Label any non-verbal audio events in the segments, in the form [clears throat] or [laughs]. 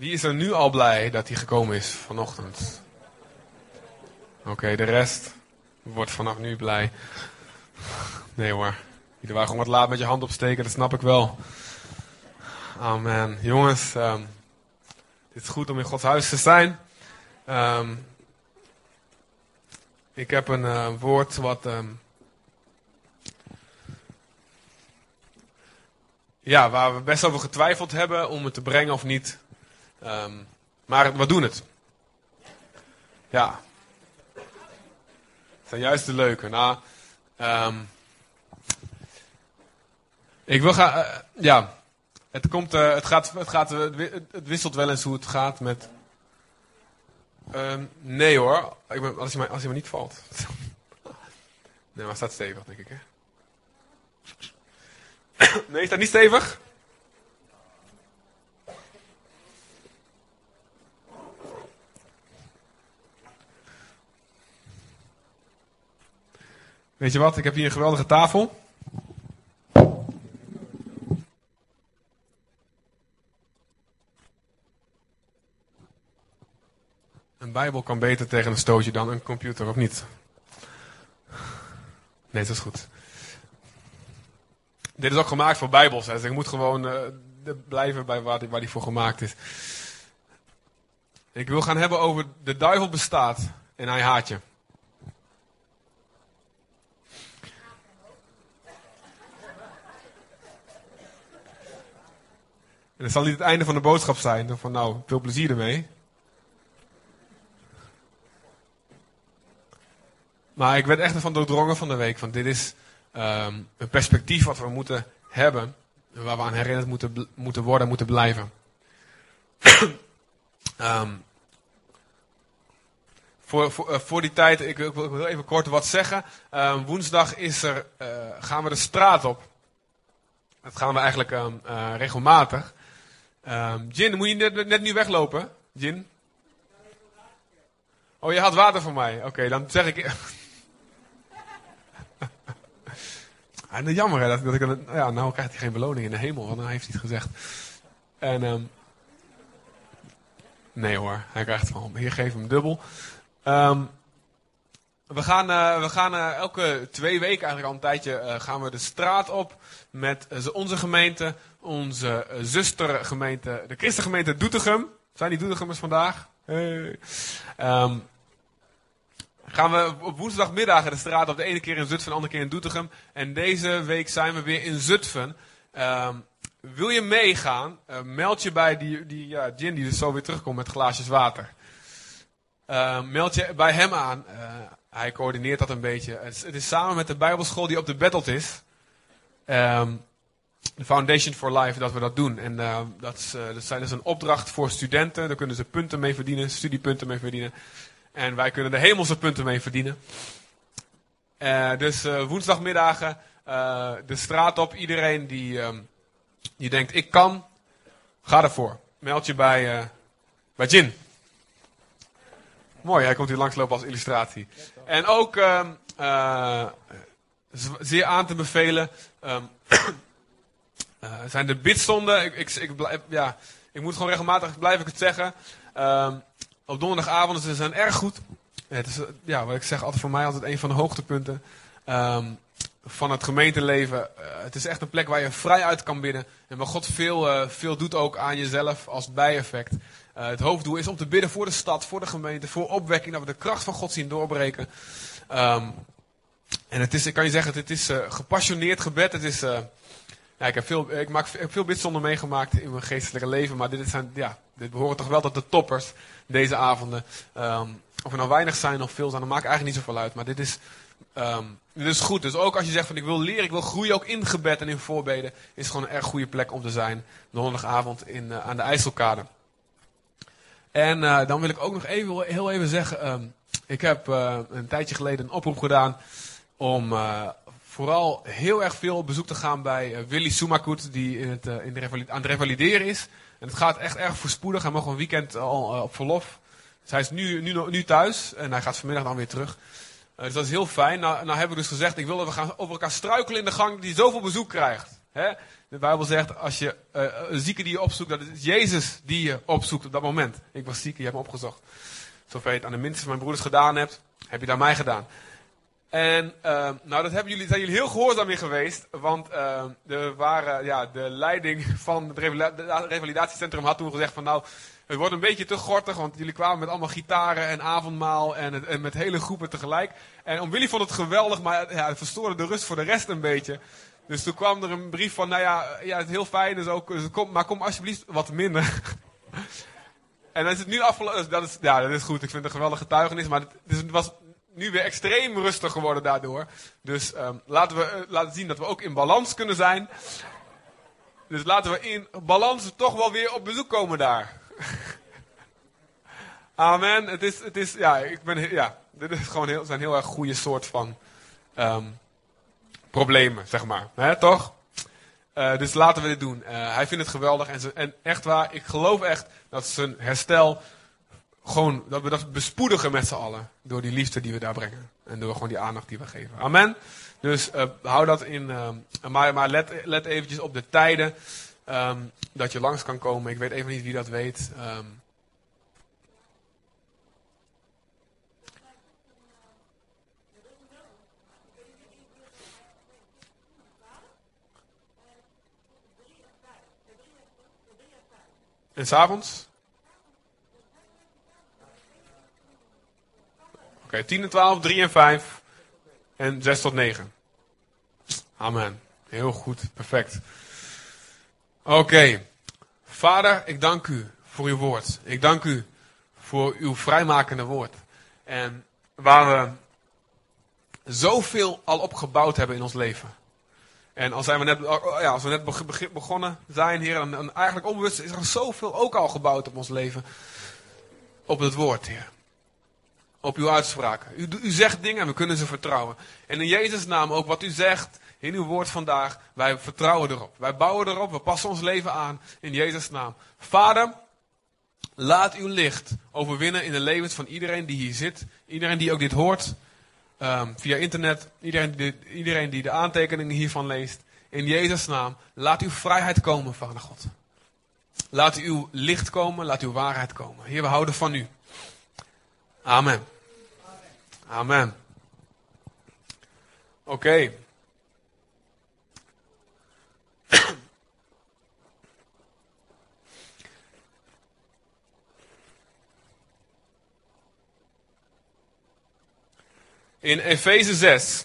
Wie is er nu al blij dat hij gekomen is vanochtend? Oké, de rest wordt vanaf nu blij. Nee hoor. Jullie waren gewoon wat laat met je hand opsteken, dat snap ik wel. Amen. Jongens, um, het is goed om in Gods huis te zijn. Um, ik heb een uh, woord wat. Um, ja, waar we best over getwijfeld hebben om het te brengen of niet. Um, maar we doen het. Ja. Het zijn juist de leuke. Nou, um, ik wil gaan. Uh, ja. Het, komt, uh, het, gaat, het, gaat, het wisselt wel eens hoe het gaat met. Um, nee hoor, ik ben, als, hij maar, als hij maar niet valt. [laughs] nee, maar staat stevig, denk ik. Hè? [coughs] nee, staat niet stevig? Weet je wat, ik heb hier een geweldige tafel. Een Bijbel kan beter tegen een stootje dan een computer, of niet? Nee, dat is goed. Dit is ook gemaakt voor Bijbels, dus ik moet gewoon uh, blijven bij waar die, waar die voor gemaakt is. Ik wil gaan hebben over de duivel bestaat en hij haat je. En dat zal niet het einde van de boodschap zijn. Van nou, veel plezier ermee. Maar ik werd echt ervan doordrongen van de week. Want dit is um, een perspectief wat we moeten hebben. Waar we aan herinnerd moeten, moeten worden, moeten blijven. um, [clears throat] voor, voor, uh, voor, die tijd, ik, ik, wil even kort wat zeggen. Um, woensdag is er, uh, gaan we de straat op. Dat gaan we eigenlijk uh, regelmatig. Um, Jin, moet je net, net nu weglopen? Jin? Oh, je had water voor mij. Oké, dan zeg ik. [laughs] ah, nou, jammer dat, dat ik. Ja, nou krijgt hij geen beloning in de hemel, want dan heeft hij het gezegd. En. Um, nee hoor, hij krijgt van. Hier geef hem dubbel. Um, we gaan, uh, we gaan uh, elke twee weken eigenlijk al een tijdje uh, gaan we de straat op met onze gemeente, onze zustergemeente, de christengemeente Doetinchem. Zijn die Doetinchemmers vandaag? Hey. Um, gaan we op woensdagmiddag de straat op de ene keer in Zutphen, de andere keer in Doetinchem. En deze week zijn we weer in Zutphen. Um, wil je meegaan? meld je bij die, die ja, Jin die dus zo weer terugkomt met glaasjes water. meld je bij hem aan. Hij coördineert dat een beetje. Het is, samen met de Bijbelschool die op de Battled is. Um, de Foundation for Life, dat we dat doen. En uh, dat, is, uh, zijn, is een opdracht voor studenten. Daar kunnen ze punten mee verdienen, studiepunten mee verdienen. En wij kunnen de hemelse punten mee verdienen. Uh, dus woensdagmiddagen de straat op. Iedereen die, um, die denkt, ik kan, ga ervoor. Meld je bij, bij Jin. Mooi, hij komt hier langslopen als illustratie. En ook uh, zeer aan te bevelen um, uh, zijn de bidstonden. Ik, ik, ja, ik moet gewoon regelmatig, blijf ik het zeggen. Um, op donderdagavond ze zijn erg goed. Het is, ja, wat ik zeg, altijd voor mij altijd een van de hoogtepunten van het gemeenteleven. Uh, het is echt een plek waar je vrij uit kan bidden. En waar God veel, veel doet ook aan jezelf als bijeffect. Het hoofddoel is om te bidden voor de stad, voor de gemeente, voor opwekking, dat we de kracht van God zien doorbreken. Um, en het is, ik kan je zeggen, het is gepassioneerd gebed. Het is, ja, ik, heb veel, ik, maak, veel bidstonden meegemaakt in mijn geestelijke leven, maar dit, zijn, ja, dit behoren toch wel tot de toppers deze avonden. Um, of er nou weinig zijn of veel zijn, dat maakt eigenlijk niet zoveel uit. Maar dit is, um, dit is goed. Dus ook als je zegt van ik wil leren, ik wil groeien ook in gebed en in voorbeden, is het gewoon een erg goede plek om te zijn. Donderdagavond in, uh, aan de IJsselkade. En uh, dan wil ik ook nog even, heel even zeggen, um, ik heb uh, een tijdje geleden een oproep gedaan om vooral heel erg veel bezoek te gaan bij uh, Willy Sumakut, die het, in de aan het revalideren is. En het gaat echt erg voorspoedig. Hij mag een weekend al op verlof. Dus hij is nu, nu, nu thuis en hij gaat vanmiddag dan weer terug. dus dat is heel fijn. Nou, nou hebben we dus gezegd, ik wil we gaan over elkaar struikelen in de gang die zoveel bezoek krijgt. Hè? De Bijbel zegt, als je een zieke die je opzoekt, dat is Jezus die je opzoekt op dat moment. Ik was ziek, je hebt me opgezocht. Zover je het aan de minste van mijn broeders gedaan hebt, heb je daar mij gedaan. En uh, nou, dat hebben jullie, zijn jullie heel gehoorzaam in geweest. Want uh, er waren, ja, de leiding van het revalidatiecentrum had toen gezegd van nou, het wordt een beetje te gortig, want jullie kwamen met allemaal gitaren en avondmaal en, met hele groepen tegelijk. En om Willy vond het geweldig, maar ja, het verstoorde de rust voor de rest een beetje. Dus toen kwam er een brief van, nou ja, ja het is heel fijn, dus ook, dus maar kom alsjeblieft wat minder. [laughs] en dan is het nu afgelopen, dus dat is, ja, dat is goed, ik vind het een geweldige getuigenis, maar het was nu weer extreem rustig geworden daardoor. Dus um, laten we uh, laten zien dat we ook in balans kunnen zijn. Dus laten we in balans toch wel weer op bezoek komen daar. [laughs] Amen. Het is, het is, ja, ik ben, ja, dit is gewoon heel, zijn heel erg goede soort van um, problemen, zeg maar. Hè, toch? Uh, dus laten we dit doen. Uh, hij vindt het geweldig en, en echt waar, ik geloof echt dat zijn herstel gewoon, dat we dat bespoedigen met z'n allen. Door die liefde die we daar brengen. En door gewoon die aandacht die we geven. Amen. Dus uh, hou dat in. Uh, maar maar let, let eventjes op de tijden. Um, dat je langs kan komen. Ik weet even niet wie dat weet. Um, en s'avonds? Okay, 10 en 12, 3 en 5 en 6 tot 9. Amen. Heel goed, perfect. Oké. Vader, ik dank u voor uw woord. Ik dank u voor uw vrijmakende woord. En waar we zoveel al opgebouwd hebben in ons leven. En als, zijn we net, ja, als we net begonnen zijn, Heer, en eigenlijk onbewust is er zoveel ook al gebouwd op ons leven. Op het woord, Heer op uw uitspraken. U, u zegt dingen en we kunnen ze vertrouwen. En in Jezus' naam ook wat u zegt in uw woord vandaag, wij vertrouwen erop. Wij bouwen erop, we passen ons leven aan in Jezus' naam. Vader, laat uw licht overwinnen in de levens van iedereen die hier zit. Iedereen die ook dit hoort um, via internet. Iedereen die, iedereen die de aantekeningen hiervan leest. In Jezus' naam, laat uw vrijheid komen, Vader God. Laat uw licht komen, laat uw waarheid komen. Heer, we houden van u. Amen. Amen. Oké. Okay. [clears throat] In Efeze 6,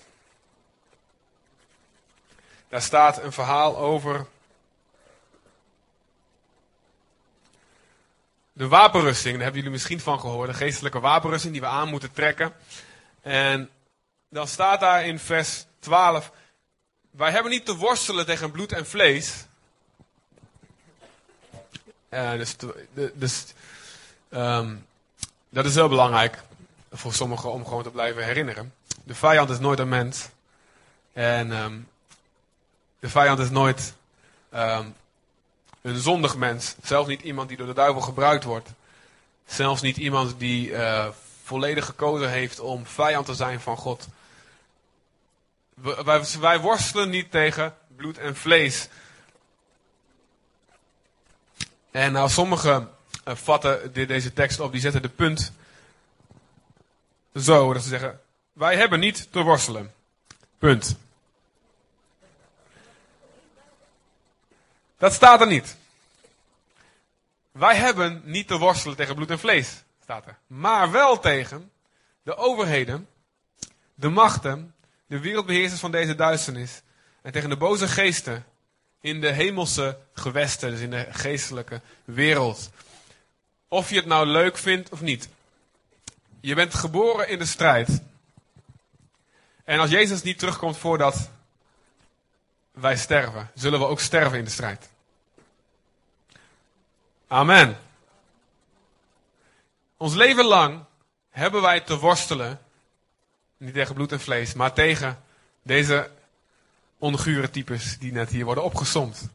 daar staat een verhaal over de wapenrusting, daar hebben jullie misschien van gehoord. De geestelijke wapenrusting die we aan moeten trekken. En dan staat daar in vers 12. Wij hebben niet te worstelen tegen bloed en vlees. Uh, dus dus um, dat is heel belangrijk voor sommigen om gewoon te blijven herinneren. De vijand is nooit een mens. En um, de vijand is nooit um, een zondig mens. Zelfs niet iemand die door de duivel gebruikt wordt. Zelfs niet iemand die uh, volledig gekozen heeft om vijand te zijn van God. Wij, wij worstelen niet tegen bloed en vlees. En nou, sommigen uh, vatten deze tekst op, die zetten de punt zo, dat ze zeggen, wij hebben niet te worstelen. Punt. Dat staat er niet. Wij hebben niet te worstelen tegen bloed en vlees, staat er. Maar wel tegen de overheden, de machten, de wereldbeheersers van deze duisternis. En tegen de boze geesten in de hemelse gewesten, dus in de geestelijke wereld. Of je het nou leuk vindt of niet. Je bent geboren in de strijd. En als Jezus niet terugkomt voordat wij sterven, zullen we ook sterven in de strijd. Amen. Ons leven lang hebben wij te worstelen, niet tegen bloed en vlees, maar tegen deze ongure types die net hier worden opgesomd.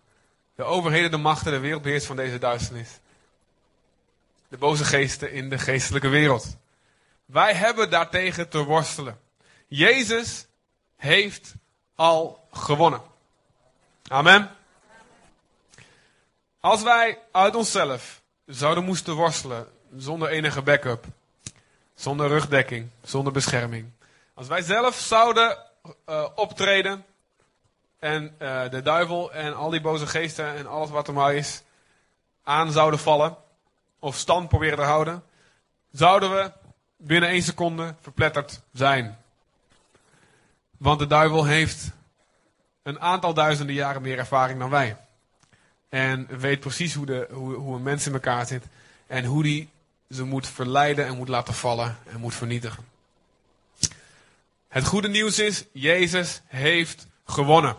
De overheden, de machten, de wereldbeheers van deze duisternis. De boze geesten in de geestelijke wereld. Wij hebben daartegen te worstelen. Jezus heeft al gewonnen. Amen. Als wij uit onszelf zouden moesten worstelen zonder enige backup, zonder rugdekking, zonder bescherming. Als wij zelf zouden uh, optreden en uh, de duivel en al die boze geesten en alles wat er maar is aan zouden vallen of stand proberen te houden, zouden we binnen één seconde verpletterd zijn. Want de duivel heeft een aantal duizenden jaren meer ervaring dan wij. En weet precies hoe, de, hoe, hoe een mens in elkaar zit. En hoe die ze moet verleiden en moet laten vallen en moet vernietigen. Het goede nieuws is, Jezus heeft gewonnen.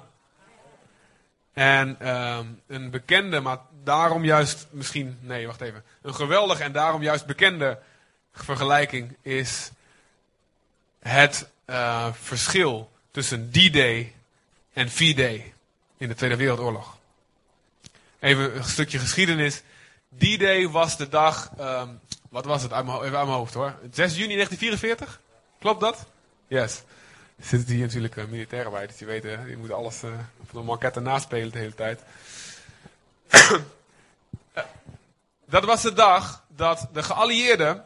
En um, een bekende, maar daarom juist misschien, nee wacht even. Een geweldige en daarom juist bekende vergelijking is het uh, verschil tussen D-Day en V-Day in de Tweede Wereldoorlog. Even een stukje geschiedenis. D-Day was de dag, um, wat was het? Even uit mijn hoofd hoor. 6 juni 1944? Klopt dat? Yes. Er zitten hier natuurlijk uh, militairen bij, dus die weten, die moeten alles uh, van de manketten naspelen de hele tijd. [coughs] dat was de dag dat de geallieerden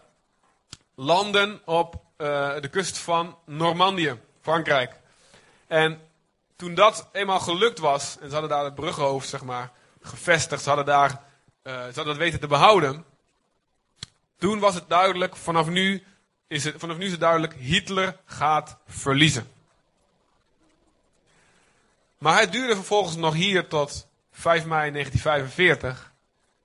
landen op uh, de kust van Normandië, Frankrijk. En toen dat eenmaal gelukt was, en ze hadden daar het bruggenhoofd, zeg maar, gevestigd, ze hadden, daar, uh, ze hadden dat weten te behouden. Toen was het duidelijk, vanaf nu is het, vanaf nu is het duidelijk, Hitler gaat verliezen. Maar het duurde vervolgens nog hier tot 5 mei 1945.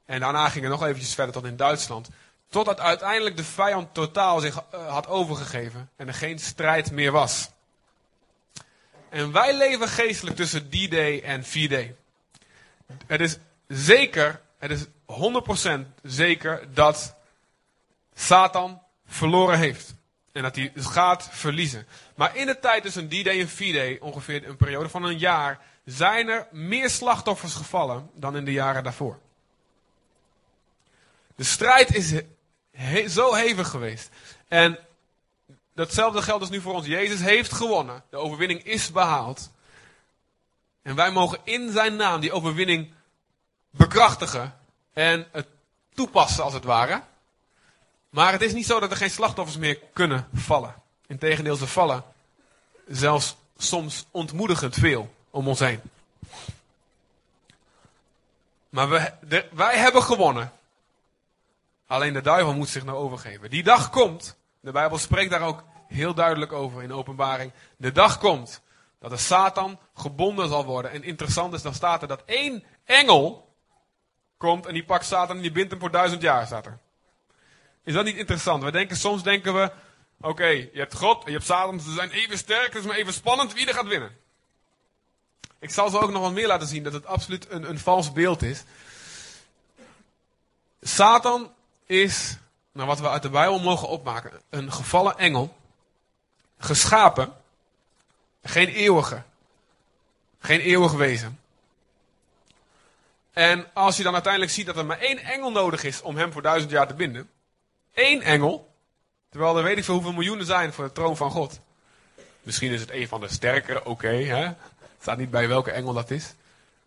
En daarna ging het nog eventjes verder tot in Duitsland. Totdat uiteindelijk de vijand totaal zich uh, had overgegeven en er geen strijd meer was. En wij leven geestelijk tussen D-Day en V-Day. Het is zeker, het is 100% zeker dat Satan verloren heeft. En dat hij gaat verliezen. Maar in de tijd tussen D-Day en V-Day, ongeveer een periode van een jaar, zijn er meer slachtoffers gevallen dan in de jaren daarvoor. De strijd is zo hevig geweest. En datzelfde geldt dus nu voor ons. Jezus heeft gewonnen. De overwinning is behaald. En wij mogen in zijn naam die overwinning bekrachtigen en het toepassen als het ware. Maar het is niet zo dat er geen slachtoffers meer kunnen vallen. Integendeel, ze vallen zelfs soms ontmoedigend veel om ons heen. Maar we, wij hebben gewonnen. Alleen de duivel moet zich nou overgeven. Die dag komt, de Bijbel spreekt daar ook heel duidelijk over in openbaring. De dag komt dat de Satan gebonden zal worden. En interessant is, dan staat er dat één engel komt en die pakt Satan en die bindt hem voor duizend jaar, staat er. Is dat niet interessant? We denken, soms denken we, oké, je hebt God en je hebt Satan, ze zijn even sterk, is maar even spannend wie er gaat winnen. Ik zal ze ook nog wat meer laten zien dat het absoluut een, een vals beeld is. Satan is, nou wat we uit de Bijbel mogen opmaken, een gevallen engel, geschapen, geen eeuwige, geen eeuwig wezen. En als je dan uiteindelijk ziet dat er maar één engel nodig is om hem voor duizend jaar te binden, één engel, terwijl er weet ik veel hoeveel miljoenen zijn voor de troon van God. Misschien is het een van de sterkere, oké, okay, staat niet bij welke engel dat is.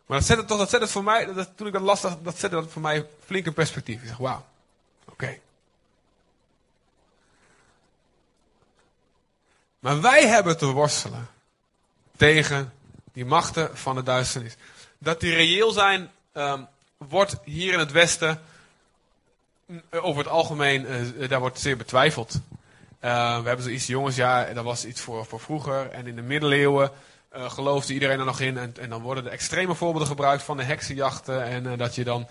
Maar dat zet het toch, dat zet het voor mij, dat, toen ik dat las, dat, dat zette dat voor mij flink in perspectief. Ik zeg, wauw, oké. Maar wij hebben te worstelen tegen die machten van de duisternis. Dat die reëel zijn, um, wordt hier in het Westen eh, over het algemeen, uh, daar wordt zeer betwijfeld. Uh, we hebben zoiets, jongens, ja, dat was iets voor, voor vroeger. En in de middeleeuwen uh, geloofde iedereen er nog in. En, en, dan worden de extreme voorbeelden gebruikt van de heksenjachten. En dat je dan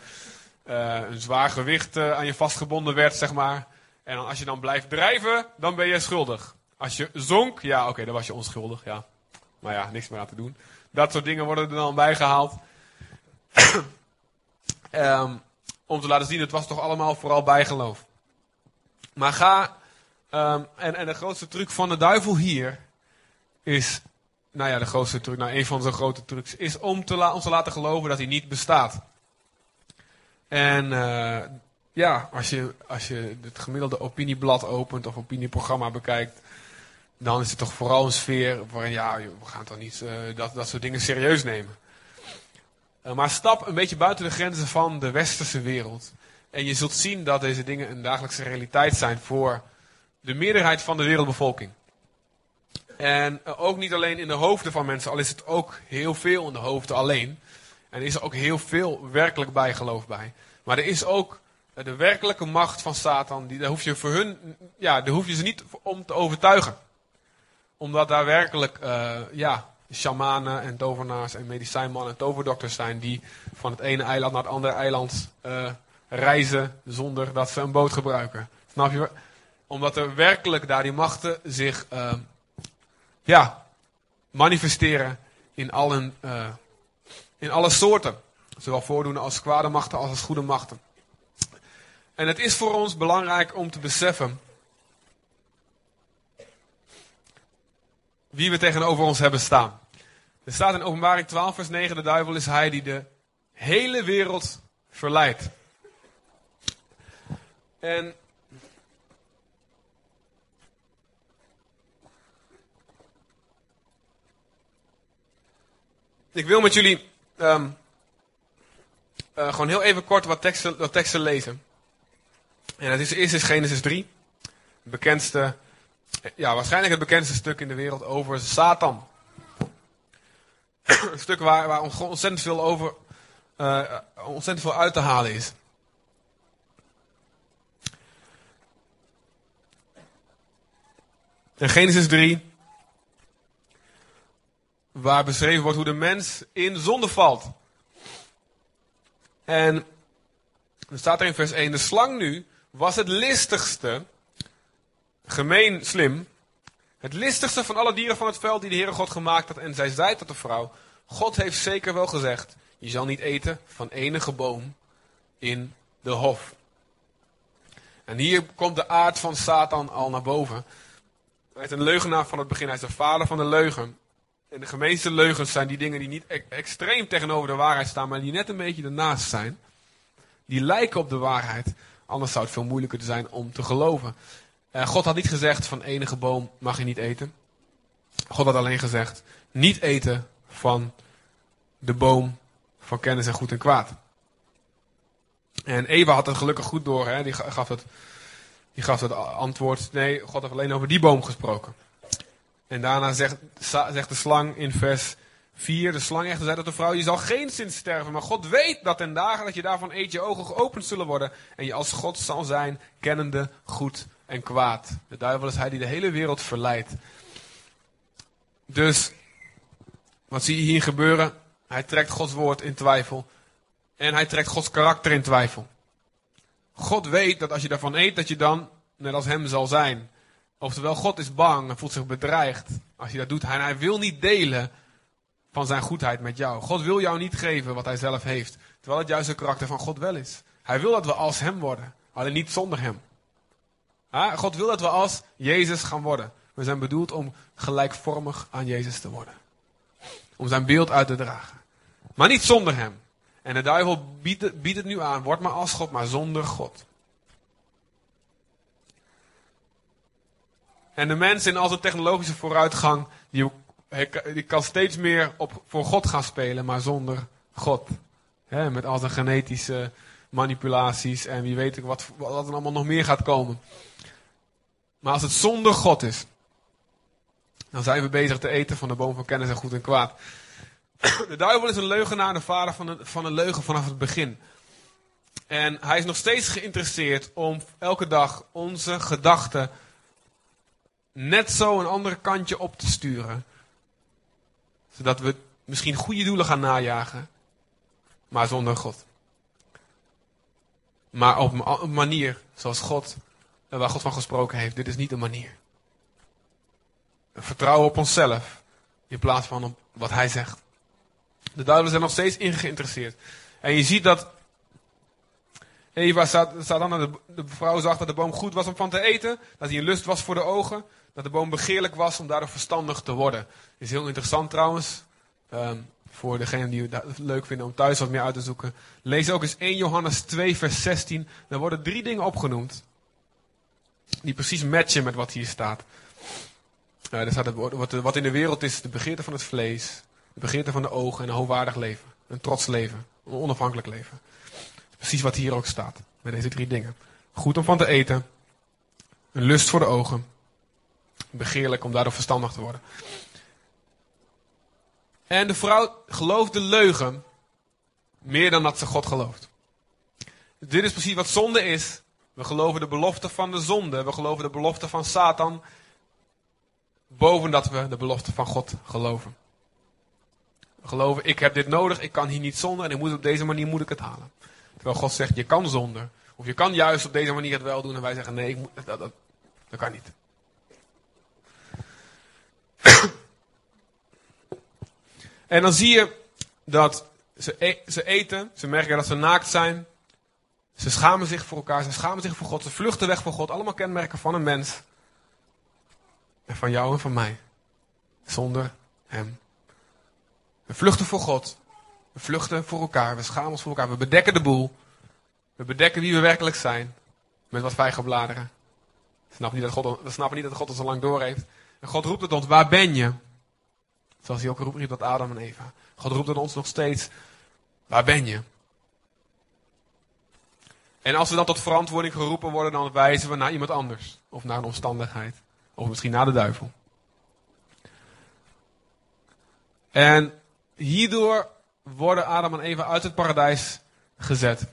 een zwaar gewicht aan je vastgebonden werd, zeg maar. En als je dan blijft drijven, dan ben je schuldig. Als je zonk, ja, oké, dan was je onschuldig, ja. Maar ja, niks meer aan te doen. Dat soort dingen worden er dan bijgehaald. um, [coughs] om te laten zien, het was toch allemaal vooral bijgeloof. Maar ga, um, en, en de grootste truc van de duivel hier is, nou ja, de grootste truc, nou een van zijn grote trucs, is om te, la, om te laten geloven dat hij niet bestaat. En uh, ja, als je, als je het gemiddelde opinieblad opent of opinieprogramma bekijkt, dan is het toch vooral een sfeer waarin, ja, we gaan toch niet uh, dat, dat soort dingen serieus nemen. Eh, maar stap een beetje buiten de grenzen van de westerse wereld. En je zult zien dat deze dingen een dagelijkse realiteit zijn voor de meerderheid van de wereldbevolking. En eh, ook niet alleen in de hoofden van mensen, al is het ook heel veel in de hoofden alleen. En er is ook heel veel werkelijk bijgeloof bij. Maar er is ook eh, de werkelijke macht van Satan, die, daar hoef je voor hun, ja, daar hoef je ze niet om te overtuigen. Omdat daar werkelijk, uh, ja, shamanen en tovenaars en medicijnmannen en toverdokters zijn die van het ene eiland naar het andere eiland uh, reizen zonder dat ze een boot gebruiken. Snap je? Omdat er werkelijk daar die machten zich uh, ja, manifesteren in, allen, uh, in alle soorten. Zowel voordoende als kwade machten als als goede machten. En het is voor ons belangrijk om te beseffen wie we tegenover ons hebben staan. Er staat in Openbaring 12, vers 9: De duivel is hij die de hele wereld verleidt. En. Ik wil met jullie um, uh, gewoon heel even kort wat teksten, wat lezen. En dat is eerst is Genesis 3. Het bekendste, ja, waarschijnlijk het bekendste stuk in de wereld over Satan. Een stuk waar, waar ontzettend veel over, uh, ontzettend veel uit te halen is. En Genesis 3, waar beschreven wordt hoe de mens in zonde valt. En dan staat er in vers 1, de slang nu was het listigste, gemeen, slim, het listigste van alle dieren van het veld die de Heere God gemaakt had. En zij zei tot de vrouw, God heeft zeker wel gezegd, je zal niet eten van enige boom in de hof. En hier komt de aard van Satan al naar boven. Hij is een leugenaar van het begin, hij is de vader van de leugen. En de gemeenste leugens zijn die dingen die niet e- extreem tegenover de waarheid staan, maar die net een beetje ernaast zijn. Die lijken op de waarheid. Anders zou het veel moeilijker zijn om te geloven. Uh, God had niet gezegd van enige boom mag je niet eten. God had alleen gezegd niet eten van de boom van kennis en goed en kwaad. En Eva had het gelukkig goed door. Hè? Die gaf het, die gaf het antwoord. Nee, God heeft alleen over die boom gesproken. En daarna zegt, zegt de slang in vers 4. De slang echter zei tot de vrouw, je zal geen zin sterven. Maar God weet dat ten dagen dat je daarvan eet, je ogen geopend zullen worden. En je als God zal zijn, kennende goed en kwaad. De duivel is hij die de hele wereld verleidt. Dus, wat zie je hier gebeuren? Hij trekt Gods woord in twijfel. En hij trekt Gods karakter in twijfel. God weet dat als je daarvan eet, dat je dan net als hem zal zijn. Oftewel, God is bang en voelt zich bedreigd als je dat doet. En hij wil niet delen van zijn goedheid met jou. God wil jou niet geven wat hij zelf heeft. Terwijl het juist de karakter van God wel is. Hij wil dat we als hem worden. Alleen niet zonder hem. God wil dat we als Jezus gaan worden. We zijn bedoeld om gelijkvormig aan Jezus te worden. Om zijn beeld uit te dragen. Maar niet zonder hem. En de duivel biedt het, biedt het nu aan. Word maar als God, maar zonder God. En de mens in al zijn technologische vooruitgang, die, die kan steeds meer op, voor God gaan spelen, maar zonder God. met al zijn genetische manipulaties en wie weet ik wat, wat er allemaal nog meer gaat komen. Maar als het zonder God is, dan zijn we bezig te eten van de boom van kennis en goed en kwaad. De duivel is een leugenaar, de vader van een, van een leugen vanaf het begin. En hij is nog steeds geïnteresseerd om elke dag onze gedachten net zo een andere kantje op te sturen. Zodat we misschien goede doelen gaan najagen, maar zonder God. Maar op een manier zoals God, eh, waar God van gesproken heeft. Dit is niet de manier. Vertrouwen op onszelf in plaats van op wat hij zegt. De duivel zijn nog steeds in geïnteresseerd. En je ziet dat Eva staat, de, de vrouw zag dat de boom goed was om van te eten. Dat hij een lust was voor de ogen dat de boom begeerlijk was om daardoor verstandig te worden. Is heel interessant trouwens. Um, voor degenen die het leuk vinden om thuis wat meer uit te zoeken. Lees ook eens 1 Johannes 2 vers 16. Daar worden drie dingen opgenoemd. Die precies matchen met wat hier staat. Uh, er staat het, wat, in de wereld is de begeerte van het vlees. De begeerte van de ogen en een hoogwaardig leven. Een trots leven. Een onafhankelijk leven. Precies wat hier ook staat. Met deze drie dingen. Goed om van te eten. Een lust voor de ogen. Begeerlijk om daardoor verstandig te worden. En de vrouw gelooft de leugen meer dan dat ze God gelooft. Dit is precies wat zonde is. We geloven de belofte van de zonde. We geloven de belofte van Satan. Boven dat we de belofte van God geloven. We geloven, ik heb dit nodig, ik kan hier niet zonder en ik moet op deze manier moet ik het halen. Terwijl God zegt, je kan zonder. Of je kan juist op deze manier het wel doen en wij zeggen, nee, ik moet, dat, dat, dat kan niet. En dan zie je dat ze, e ze eten, ze merken dat ze naakt zijn. Ze schamen zich voor elkaar, ze schamen zich voor God, ze vluchten weg voor God. Allemaal kenmerken van een mens. En van jou en van mij. Zonder hem. We vluchten voor God. We vluchten voor elkaar. We schamen ons voor elkaar. We bedekken de boel. We bedekken wie we werkelijk zijn. Met wat vijgenbladeren. We snappen niet dat God, we snappen niet dat God ons al lang door heeft. En God roept het ons, waar ben je? Zoals hij ook roept dat Adam en Eva. God roept het ons nog steeds, waar ben je? En als we dan tot verantwoording geroepen worden, dan wijzen we naar iemand anders. Of naar een omstandigheid. Of misschien naar de duivel. En hierdoor worden Adam en Eva uit het paradijs gezet.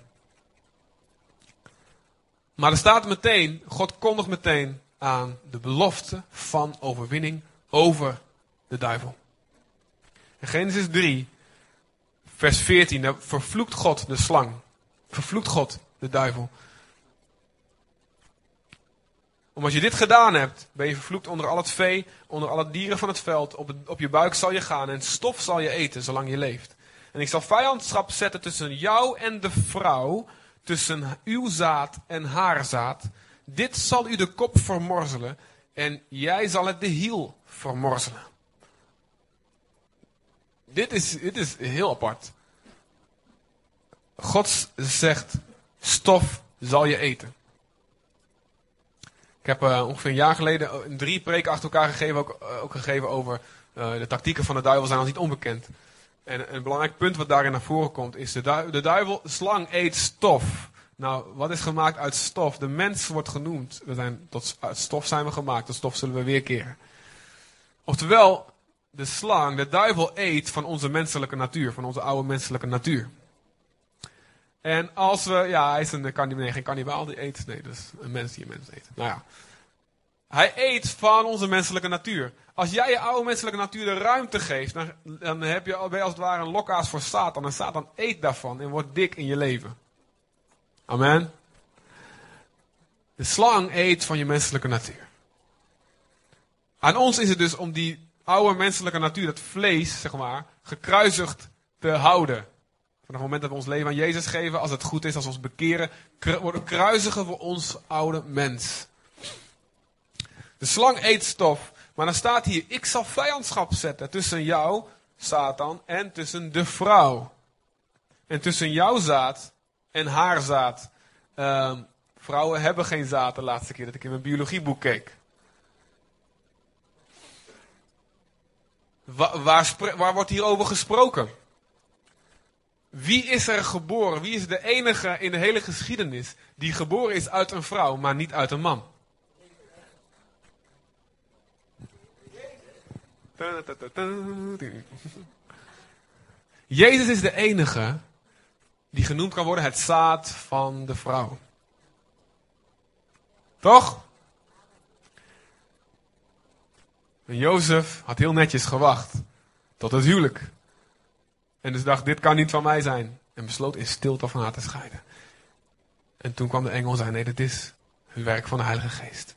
Maar er staat meteen, God kondigt meteen aan de belofte van overwinning over de duivel. Genesis 3, vers 14, vervloekt God de slang. Vervloekt God de duivel. Omdat je dit gedaan hebt, ben je vervloekt onder al het vee, onder alle dieren van het veld. Op, op je buik zal je gaan en stof zal je eten zolang je leeft. En ik zal vijandschap zetten tussen jou en de vrouw, tussen uw zaad en haar zaad. Dit zal u de kop vermorzelen en jij zal het de hiel vermorzelen. Dit is, is heel apart. God zegt, stof zal je eten. Ik heb uh, ongeveer een jaar geleden drie preken achter elkaar gegeven, ook, uh, ook gegeven over uh, de tactieken van de duivel zijn ons niet onbekend. En een belangrijk punt wat daarin naar voren komt is de, de duivel, slang eet stof. Nou, wat is gemaakt uit stof? De mens wordt genoemd. We zijn tot, uit stof zijn we gemaakt, tot stof zullen we weerkeren. Oftewel, de slang, de duivel eet van onze menselijke natuur, van onze oude menselijke natuur. En als we, ja, hij is een kannibaal, nee, geen kannibaal die eet, nee, dus een mens die een mens eet. Nou ja. Hij eet van onze menselijke natuur. Als jij je oude menselijke natuur de ruimte geeft, dan, dan heb je, ben als het ware een lokkaas voor Satan. En Satan eet daarvan en wordt dik in je leven. Amen. De slang eet van je menselijke natuur. Aan ons is het dus om die oude menselijke natuur, dat vlees, zeg maar, gekruisigd te houden. Vanaf het moment dat we ons leven aan Jezus geven, als het goed is, als we ons bekeren, worden kruisigen voor ons oude mens. De slang eet stof, maar dan staat hier, ik zal vijandschap zetten tussen jou, Satan, en tussen de vrouw. En tussen jouw zaad en haar zaad. Uh, vrouwen hebben geen zaad de laatste keer dat ik in mijn biologieboek keek. Waar, waar, waar wordt hierover gesproken? Wie is er geboren? Wie is de enige in de hele geschiedenis die geboren is uit een vrouw, maar niet uit een man? Jezus is de enige die genoemd kan worden het zaad van de vrouw. Toch? En Jozef had heel netjes gewacht tot het huwelijk. En dus dacht, dit kan niet van mij zijn. En besloot in stilte van haar te scheiden. En toen kwam de engel en zei, nee, dit is het werk van de Heilige Geest.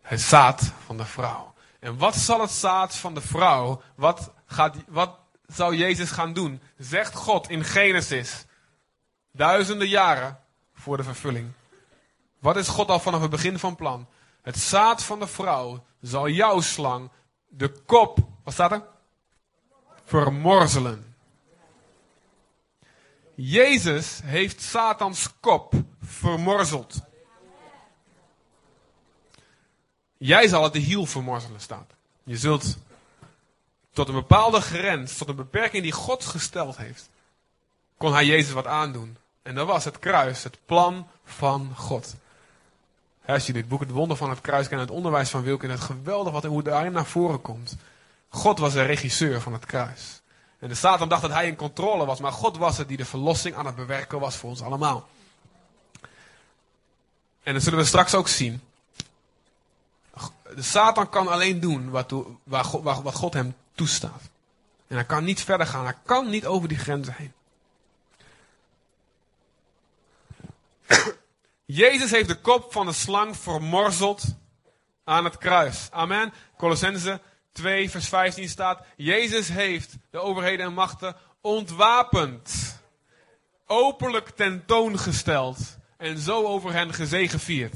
Het zaad van de vrouw. En wat zal het zaad van de vrouw, wat, gaat, wat zou Jezus gaan doen? Zegt God in Genesis. Duizenden jaren voor de vervulling. Wat is God al vanaf het begin van plan? Het zaad van de vrouw zal jouw slang de kop, wat staat er? Vermorzelen. Jezus heeft Satans kop vermorzeld. Jij zal het de hiel vermorzelen staan. Je zult tot een bepaalde grens, tot een beperking die God gesteld heeft, kon hij Jezus wat aandoen. En dat was het kruis, het plan van God. Als je dit boek Het Wonder van het Kruis kent, het onderwijs van Wilkin, het geweldig wat hoe daarin naar voren komt. God was de regisseur van het kruis. En de Satan dacht dat hij in controle was, maar God was het die de verlossing aan het bewerken was voor ons allemaal. En dat zullen we straks ook zien. De Satan kan alleen doen wat, wat God hem toestaat. En hij kan niet verder gaan, hij kan niet over die grenzen heen. Jezus heeft de kop van de slang vermorzeld aan het kruis. Amen. Colossense 2 vers 15 staat, Jezus heeft de overheden en machten ontwapend, openlijk tentoongesteld en zo over hen gezegevierd.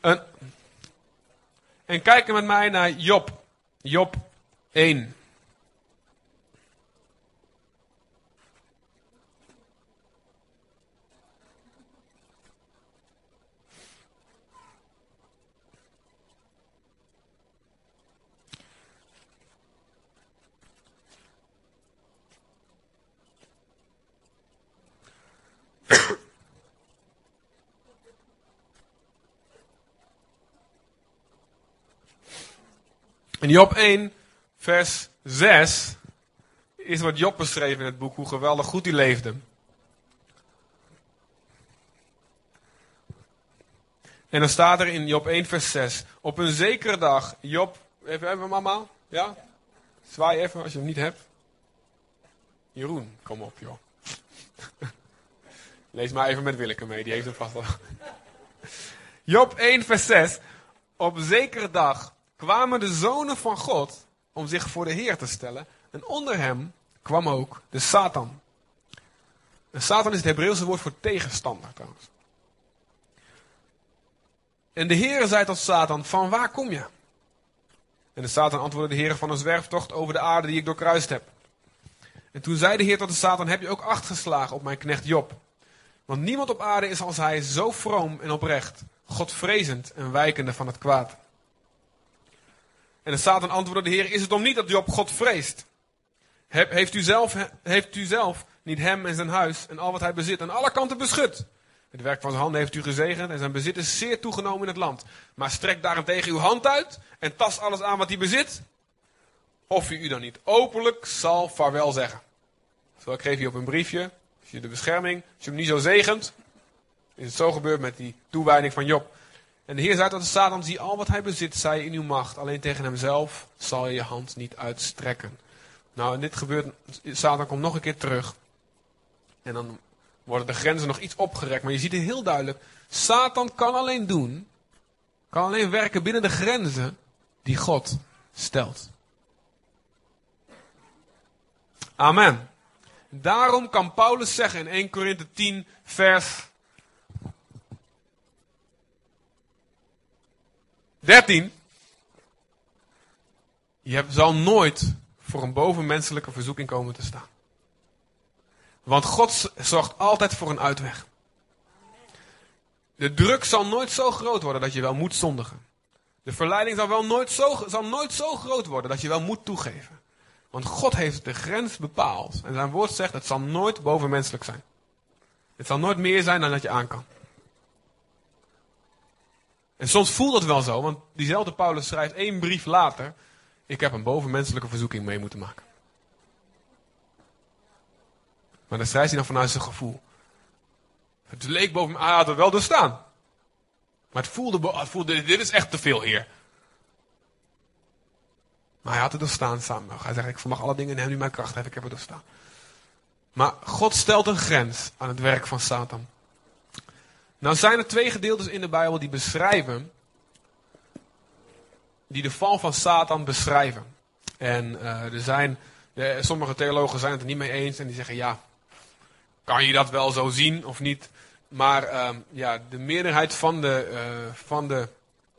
En, en kijk met mij naar Job. Job 1. In Job 1, vers 6 is wat Job beschreven in het boek, hoe geweldig goed hij leefde. En dan staat er in Job 1, vers 6. Op een zekere dag, Job, even, even mama, ja? Zwaai even als je hem niet hebt. Jeroen, kom op joh. [laughs] Lees maar even met Willeke mee, die heeft hem vast al. Job 1, vers 6. Op zekere dag kwamen de zonen van God om zich voor de Heer te stellen. En onder hem kwam ook de Satan. En Satan is het Hebreeuwse woord voor tegenstander trouwens. En de Heer zei tot Satan, van waar kom je? En de Satan antwoordde de Heer van een zwerftocht over de aarde die ik doorkruist heb. En toen zei de Heer tot de Satan, heb je ook acht geslagen op mijn knecht Job? Want niemand op aarde is als hij zo vroom en oprecht, Godvrezend en wijkende van het kwaad. En de Satan antwoordde de Heer, is het om niet dat Job God vreest? heeft, u zelf, heeft u zelf niet hem en zijn huis en al wat hij bezit aan alle kanten beschut? Het werk van zijn handen heeft u gezegend en zijn bezit is zeer toegenomen in het land. Maar strek daarentegen uw hand uit en tast alles aan wat hij bezit. Of u u dan niet openlijk zal vaarwel zeggen. Zo, ik geef je op een briefje, als je de bescherming, als je hem niet zo zegent, is het zo gebeurd met die toewijding van Job. En de Heer zei tot Satan, zie al wat hij bezit, zij in uw macht. Alleen tegen hemzelf zal je je hand niet uitstrekken. Nou, en dit gebeurt, Satan komt nog een keer terug. En dan worden de grenzen nog iets opgerekt. Maar je ziet het heel duidelijk. Satan kan alleen doen, kan alleen werken binnen de grenzen die God stelt. Amen. Daarom kan Paulus zeggen in 1 Korinthe 10, vers 13. Je zal nooit voor een bovenmenselijke verzoeking komen te staan. Want God zorgt altijd voor een uitweg. De druk zal nooit zo groot worden dat je wel moet zondigen. De verleiding zal, wel nooit zo, zal nooit zo groot worden dat je wel moet toegeven. Want God heeft de grens bepaald. En zijn woord zegt, het zal nooit bovenmenselijk zijn. Het zal nooit meer zijn dan dat je aan kan. En soms voelt het wel zo, want diezelfde Paulus schrijft één brief later: Ik heb een bovenmenselijke verzoeking mee moeten maken. Maar dan schrijft hij dan vanuit zijn gevoel. Het leek boven hij had het wel doorstaan. Maar het voelde, het voelde, dit is echt te veel, heer. Maar hij had het doorstaan samen. Hij zegt, ik vermag alle dingen in hem die mijn kracht heeft. Ik heb het doorstaan. Maar God stelt een grens aan het werk van Satan. Nou zijn er twee gedeeltes in de Bijbel die beschrijven, die de val van Satan beschrijven. En uh, er zijn, de, sommige theologen zijn het er niet mee eens en die zeggen ja, kan je dat wel zo zien of niet? Maar uh, ja, de meerderheid van de, uh, van de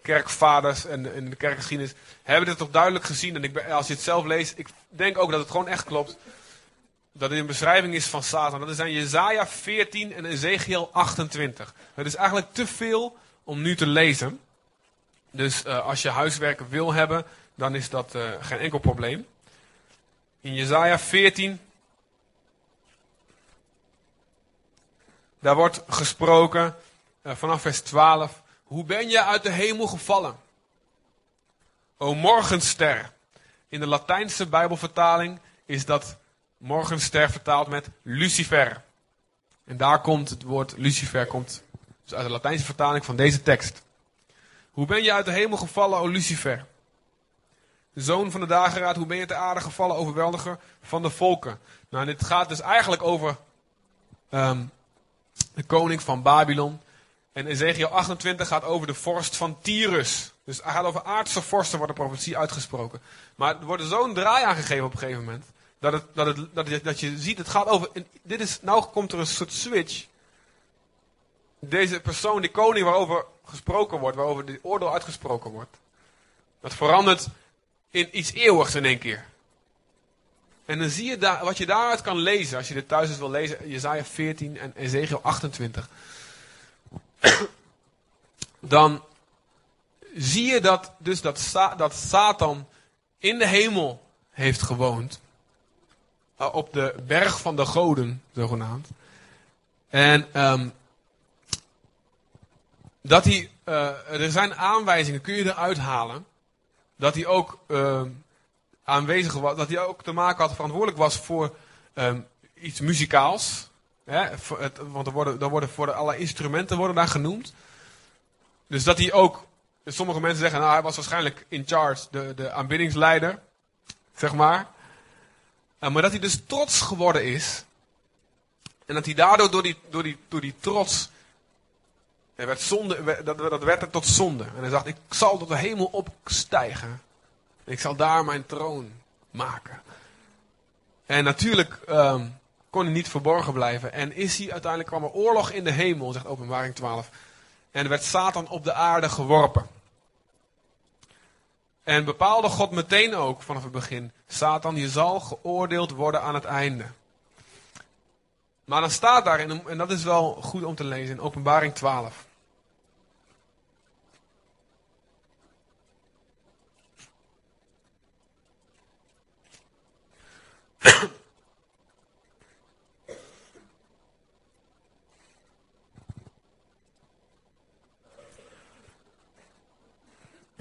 kerkvaders en de kerkgeschiedenis hebben dit toch duidelijk gezien. En ik, als je het zelf leest, ik denk ook dat het gewoon echt klopt dat dit een beschrijving is van Satan. Dat is aan Jezaja 14 en Ezekiel 28. Het is eigenlijk te veel om nu te lezen. Dus uh, als je huiswerk wil hebben, dan is dat uh, geen enkel probleem. In Jezaja 14, daar wordt gesproken uh, vanaf vers 12. Hoe ben je uit de hemel gevallen? O morgenster. In de Latijnse Bijbelvertaling is dat morgenster vertaald met Lucifer. En daar komt het woord Lucifer komt dus uit de Latijnse vertaling van deze tekst. Hoe ben je uit de hemel gevallen, o Lucifer? Zoon van de dageraad, hoe ben je ter aarde gevallen, overweldiger van de volken? Nou, dit gaat dus eigenlijk over um, de koning van Babylon. En Ezekiel 28 gaat over de vorst van Tyrus. Dus hij gaat over aardse vorsten, wordt de profetie uitgesproken. Maar er wordt zo'n draai aangegeven op een gegeven moment. Dat, het, dat, het, dat, je, dat je ziet, het gaat over. Dit is, nou komt er een soort switch. Deze persoon, die koning waarover gesproken wordt, waarover de oordeel uitgesproken wordt. Dat verandert in iets eeuwigs in één keer. En dan zie je daar, wat je daaruit kan lezen, als je dit thuis eens wil lezen, Jezaja 14 en Ezekiel 28. [clears throat] Dan zie je dat, dus dat, dat Satan in de hemel heeft gewoond. Eh, op de berg van de goden, zogenaamd. En um, dat hij, uh, er zijn aanwijzingen, kun je eruit halen, dat hij ook uh, aanwezig was, dat hij ook te maken had, verantwoordelijk was voor um, iets muzikaals. Hè, want er worden, er worden voor alle instrumenten worden daar genoemd. Dus dat hij ook, sommige mensen zeggen, nou hij was waarschijnlijk in charge, de, de aanbiddingsleider, zeg maar. Uh, maar dat hij dus trots geworden is. En dat hij daardoor door die, door die, door die trots er werd zonde, dat, dat werd er tot zonde. En hij dacht, ik zal tot de hemel opstijgen. Ik zal daar mijn troon maken. En natuurlijk um, kon hij niet verborgen blijven. En is hij, uiteindelijk kwam er oorlog in de hemel, zegt openbaring 12. En werd Satan op de aarde geworpen. En bepaalde God meteen ook vanaf het begin: Satan, je zal geoordeeld worden aan het einde. Maar dan staat daarin, en dat is wel goed om te lezen, in Openbaring 12.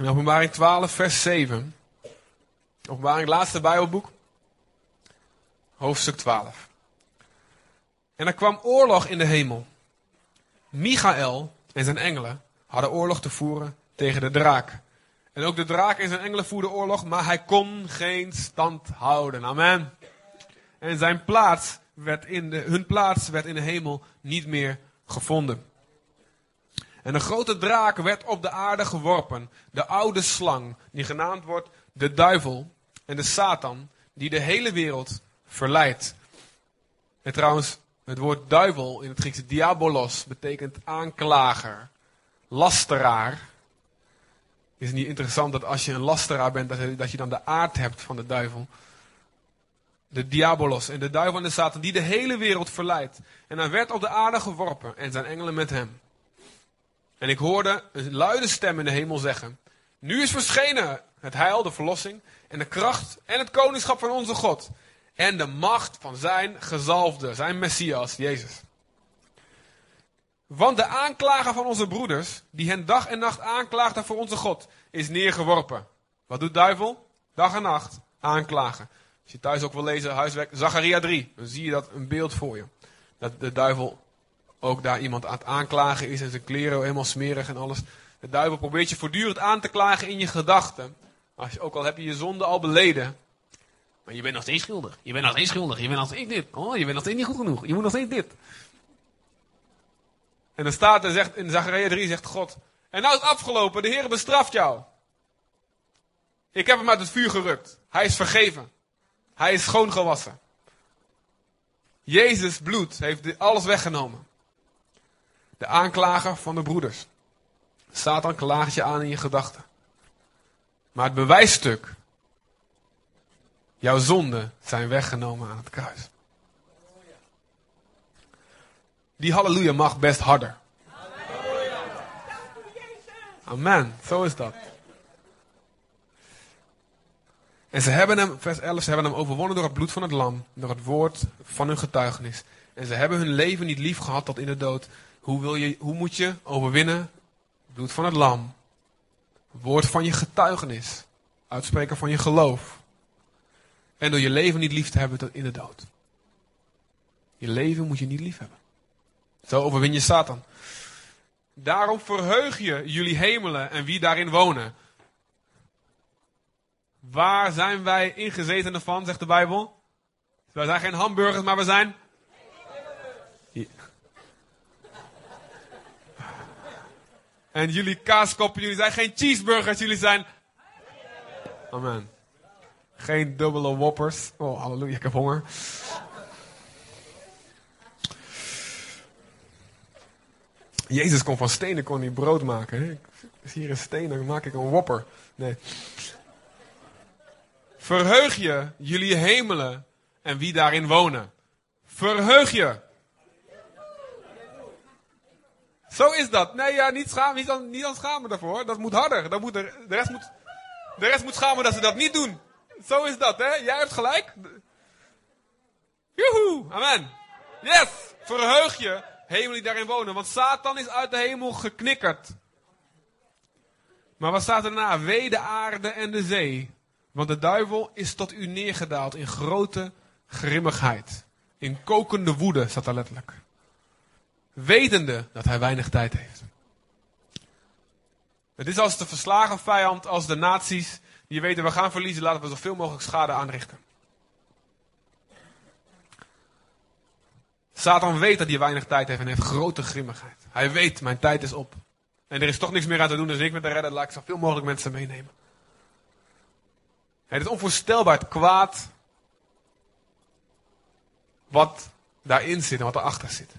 In openbaring 12, vers 7. Openbaring, laatste Bijbelboek. Hoofdstuk 12. En er kwam oorlog in de hemel. Michael en zijn engelen hadden oorlog te voeren tegen de draak. En ook de draak en zijn engelen voerden oorlog, maar hij kon geen stand houden. Amen. En zijn plaats werd in de, hun plaats werd in de hemel niet meer gevonden. En een grote draak werd op de aarde geworpen. De oude slang, die genaamd wordt de duivel en de Satan, die de hele wereld verleidt. En trouwens, het woord duivel in het Griekse diabolos betekent aanklager, lasteraar. Is het niet interessant dat als je een lasteraar bent, dat je, dan de aard hebt van de duivel? De diabolos en de duivel en de Satan, die de hele wereld verleidt. En hij werd op de aarde geworpen en zijn engelen met hem. En ik hoorde een luide stem in de hemel zeggen: Nu is verschenen het heil, de verlossing en de kracht en het koningschap van onze God en de macht van zijn gezalfde, zijn Messias, Jezus. Want de aanklager van onze broeders, die hen dag en nacht aanklaagde voor onze God, is neergeworpen. Wat doet duivel? Dag en nacht aanklagen. Als je thuis ook wil lezen, huiswerk, Zacharia 3, dan zie je dat een beeld voor je. Dat de duivel ook daar iemand aan het aanklagen is en zijn kleren helemaal smerig en alles. De duivel probeert je voortdurend aan te klagen in je gedachten. Ook al heb je je zonde al beleden, maar je bent nog steeds schuldig. Je bent nog steeds schuldig. Je bent nog steeds dit. Oh, je bent nog steeds niet goed genoeg. Je moet nog steeds dit. En dan staat er, zegt, in Zachariah 3 zegt God. En nou is het afgelopen. De Heer bestraft jou. Ik heb hem uit het vuur gerukt. Hij is vergeven. Hij is schoongewassen. Jezus bloed heeft alles weggenomen. De aanklager van de broeders. Satan klaagt je aan in je gedachten. Maar het bewijsstuk Jouw zonden zijn weggenomen aan het kruis. Die halleluja mag best harder. Amen. Zo is dat. En ze hebben hem, vers 11, ze hebben hem overwonnen door het bloed van het lam, door het woord van hun getuigenis. En ze hebben hun leven niet lief gehad tot in de dood. Hoe, wil je, hoe moet je overwinnen? Bloed van het lam. Woord van je getuigenis. Uitspreken van je geloof. En door je leven niet lief te hebben tot in de dood. Je leven moet je niet lief hebben. Zo overwin je Satan. Daarom verheug je jullie hemelen en wie daarin wonen. Waar zijn wij ingezetenen van, zegt de Bijbel? Wij zijn geen hamburgers, maar we zijn. En jullie kaaskoppen, jullie zijn geen cheeseburgers, jullie zijn. Amen. Geen dubbele whoppers. Oh, halleluja, ik heb honger. Jezus kon van stenen kon hij brood maken. Is hier een steen, dan maak ik een whopper. Nee. Verheug je jullie hemelen en wie daarin wonen. Verheug je. Zo is dat. Nee, ja, niet, schaam, niet, aan, niet aan schamen daarvoor. Dat moet harder. Dat moet, de, rest moet, de rest moet schamen dat ze dat niet doen. Zo is dat, hè? Jij hebt gelijk. Joehoe, amen. Yes, verheug je, hemel die daarin wonen. Want Satan is uit de hemel geknikkerd. Maar wat staat er daarna? Wee de aarde en de zee. Want de duivel is tot u neergedaald in grote grimmigheid. In kokende woede, staat er letterlijk. Wetende dat hij weinig tijd heeft. Het is als de verslagen vijand, als de nazi's, die weten we gaan verliezen, laten we zoveel mogelijk schade aanrichten. Satan weet dat hij weinig tijd heeft en heeft grote grimmigheid. Hij weet, mijn tijd is op. En er is toch niks meer aan te doen, dus ik met de redder laat ik zoveel mogelijk mensen meenemen. Het is onvoorstelbaar het kwaad wat daarin zit en wat erachter zit.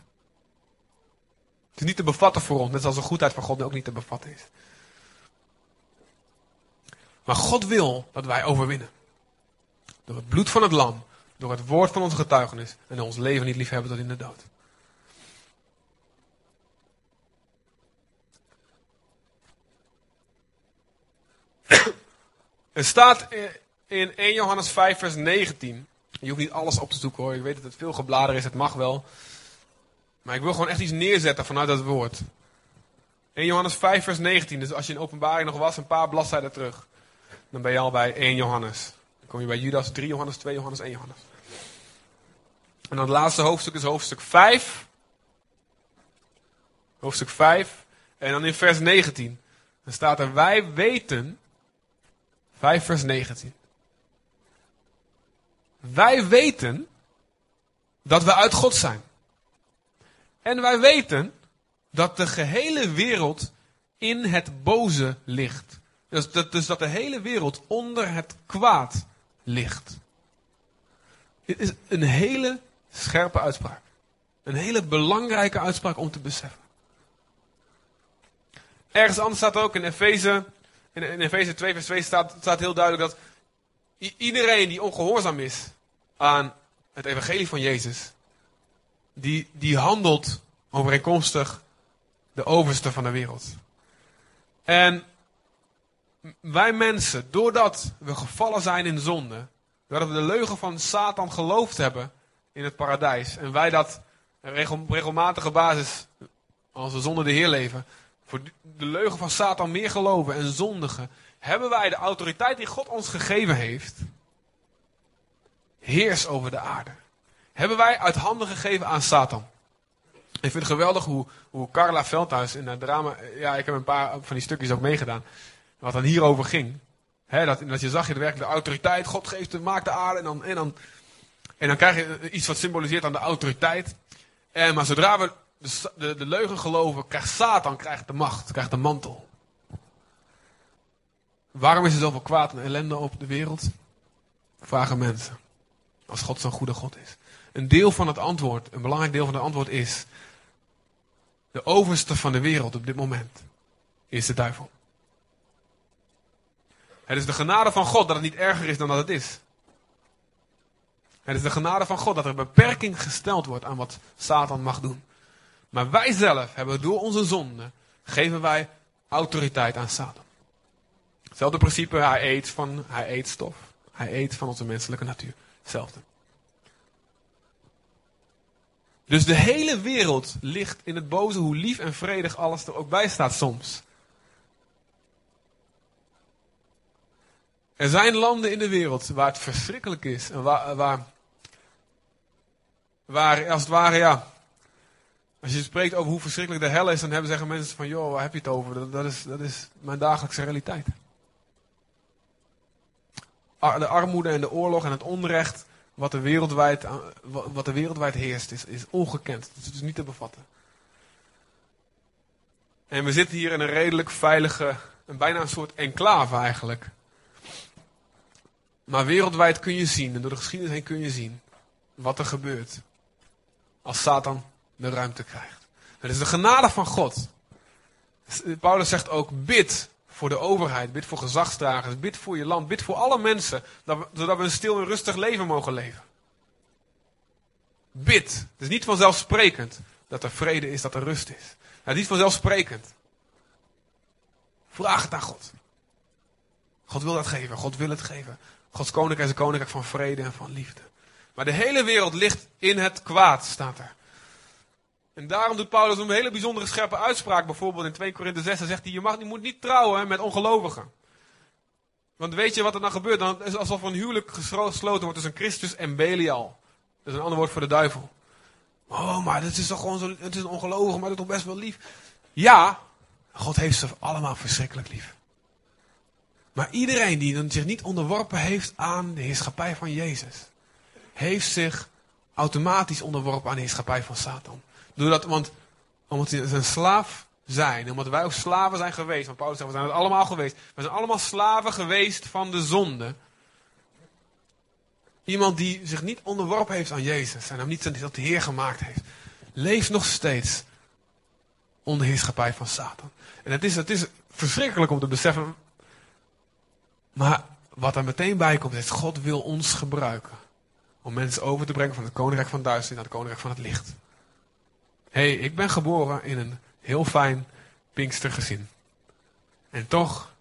Het is niet te bevatten voor ons, net zoals de goedheid van God ook niet te bevatten is. Maar God wil dat wij overwinnen. Door het bloed van het lam, door het woord van onze getuigenis en ons leven niet lief hebben tot in de dood. [clears throat] Er staat in 1 Johannes 5 vers 19. Je hoeft niet alles op te zoeken hoor. Ik weet dat het veel geblader is, het mag wel. Maar ik wil gewoon echt iets neerzetten vanuit dat woord. 1 Johannes 5 vers 19. Dus als je in openbaring nog was, een paar bladzijden terug. Dan ben je al bij 1 Johannes. Dan kom je bij Judas 3 Johannes, 2 Johannes, 1 Johannes. En dan het laatste hoofdstuk is hoofdstuk 5. Hoofdstuk 5. En dan in vers 19. Dan staat er, wij weten 5 vers 19. Wij weten dat we uit God zijn. En wij weten dat de gehele wereld in het boze ligt. Dus dat, dus dat de hele wereld onder het kwaad ligt. Dit is een hele scherpe uitspraak. Een hele belangrijke uitspraak om te beseffen. Ergens anders staat ook in Efeze in, Efeze 2 vers 2 staat, staat heel duidelijk dat iedereen die ongehoorzaam is aan het evangelie van Jezus, die, die handelt overeenkomstig de overste van de wereld. En wij mensen, doordat we gevallen zijn in zonde, doordat we de leugen van Satan geloofd hebben in het paradijs, en wij dat regelmatige basis als we zonder de Heer leven, voor de leugen van Satan meer geloven en zondigen, hebben wij de autoriteit die God ons gegeven heeft, heers over de aarde. Hebben wij uit handen gegeven aan Satan. Ik vind het geweldig hoe, hoe Carla Veldhuis in het drama, ja ik heb een paar van die stukjes ook meegedaan, wat dan hierover ging. dat, dat je zag je de werkelijke autoriteit, God geeft, maakt de aarde en dan, en dan, en dan krijg je iets wat symboliseert aan de autoriteit. En, maar zodra we de, de, de leugen geloven, krijgt Satan krijgt de macht, krijgt de mantel. Waarom is er zoveel kwaad en ellende op de wereld? Vragen mensen. Als God zo'n goede God is. Een deel van het antwoord, een belangrijk deel van het antwoord is. De overste van de wereld op dit moment is de duivel. Het is de genade van God dat het niet erger is dan dat het is. Het is de genade van God dat er beperking gesteld wordt aan wat Satan mag doen. Maar wij zelf hebben door onze zonde, geven wij autoriteit aan Satan. Hetzelfde principe, hij eet, van, hij eet stof. Hij eet van onze menselijke natuur. Hetzelfde. Dus de hele wereld ligt in het boze, hoe lief en vredig alles er ook bij staat soms. Er zijn landen in de wereld waar het verschrikkelijk is. En waar, waar, als het ware, ja. Als je spreekt over hoe verschrikkelijk de hel is, dan hebben, zeggen mensen van, joh, waar heb je het over? Dat, dat, is, dat is mijn dagelijkse realiteit. De armoede en de oorlog en het onrecht wat er wereldwijd, wat er wereldwijd heerst, is, is ongekend. Het is niet te bevatten. En we zitten hier in een redelijk veilige, een bijna een soort enclave eigenlijk. Maar wereldwijd kun je zien, en door de geschiedenis heen kun je zien, wat er gebeurt. Als Satan de ruimte krijgt. Het is de genade van God. Paulus zegt ook, bid voor de overheid, bid voor gezagsdragers, bid voor je land, bid voor alle mensen, zodat we een stil en rustig leven mogen leven. Bid. Het is niet vanzelfsprekend dat er vrede is, dat er rust is. Het is niet vanzelfsprekend. Vraag het aan God. God wil dat geven, God wil het geven. Gods koninkrijk is een koninkrijk van vrede en van liefde. Maar de hele wereld ligt in het kwaad, staat er. En daarom doet Paulus een hele bijzondere scherpe uitspraak. Bijvoorbeeld in 2 Korinthe 6, dan zegt hij, je, mag, je moet niet trouwen met ongelovigen. Want weet je wat er dan gebeurt? Dan is alsof een huwelijk gesloten wordt tussen Christus en Belial. Dat is een ander woord voor de duivel. Oh, maar het is toch gewoon zo, het is een maar dat is toch best wel lief. Ja, God heeft ze allemaal verschrikkelijk lief. Maar iedereen die zich niet onderworpen heeft aan de heerschappij van Jezus, heeft zich automatisch onderworpen aan de heerschappij van Satan. Doordat, want omdat ze een slaaf zijn, omdat wij ook slaven zijn geweest, want Paulus zegt, we zijn het allemaal geweest. We zijn allemaal slaven geweest van de zonde. Iemand die zich niet onderworpen heeft aan Jezus en hem niet tot de Heer gemaakt heeft, leeft nog steeds onder heerschappij van Satan. En het is, het is verschrikkelijk om te beseffen. Maar wat er meteen bij komt, is God wil ons gebruiken. Om mensen over te brengen van het koninkrijk van duisternis naar het koninkrijk van het licht hey, ik ben geboren in een heel fijn Pinkstergezin. En toch,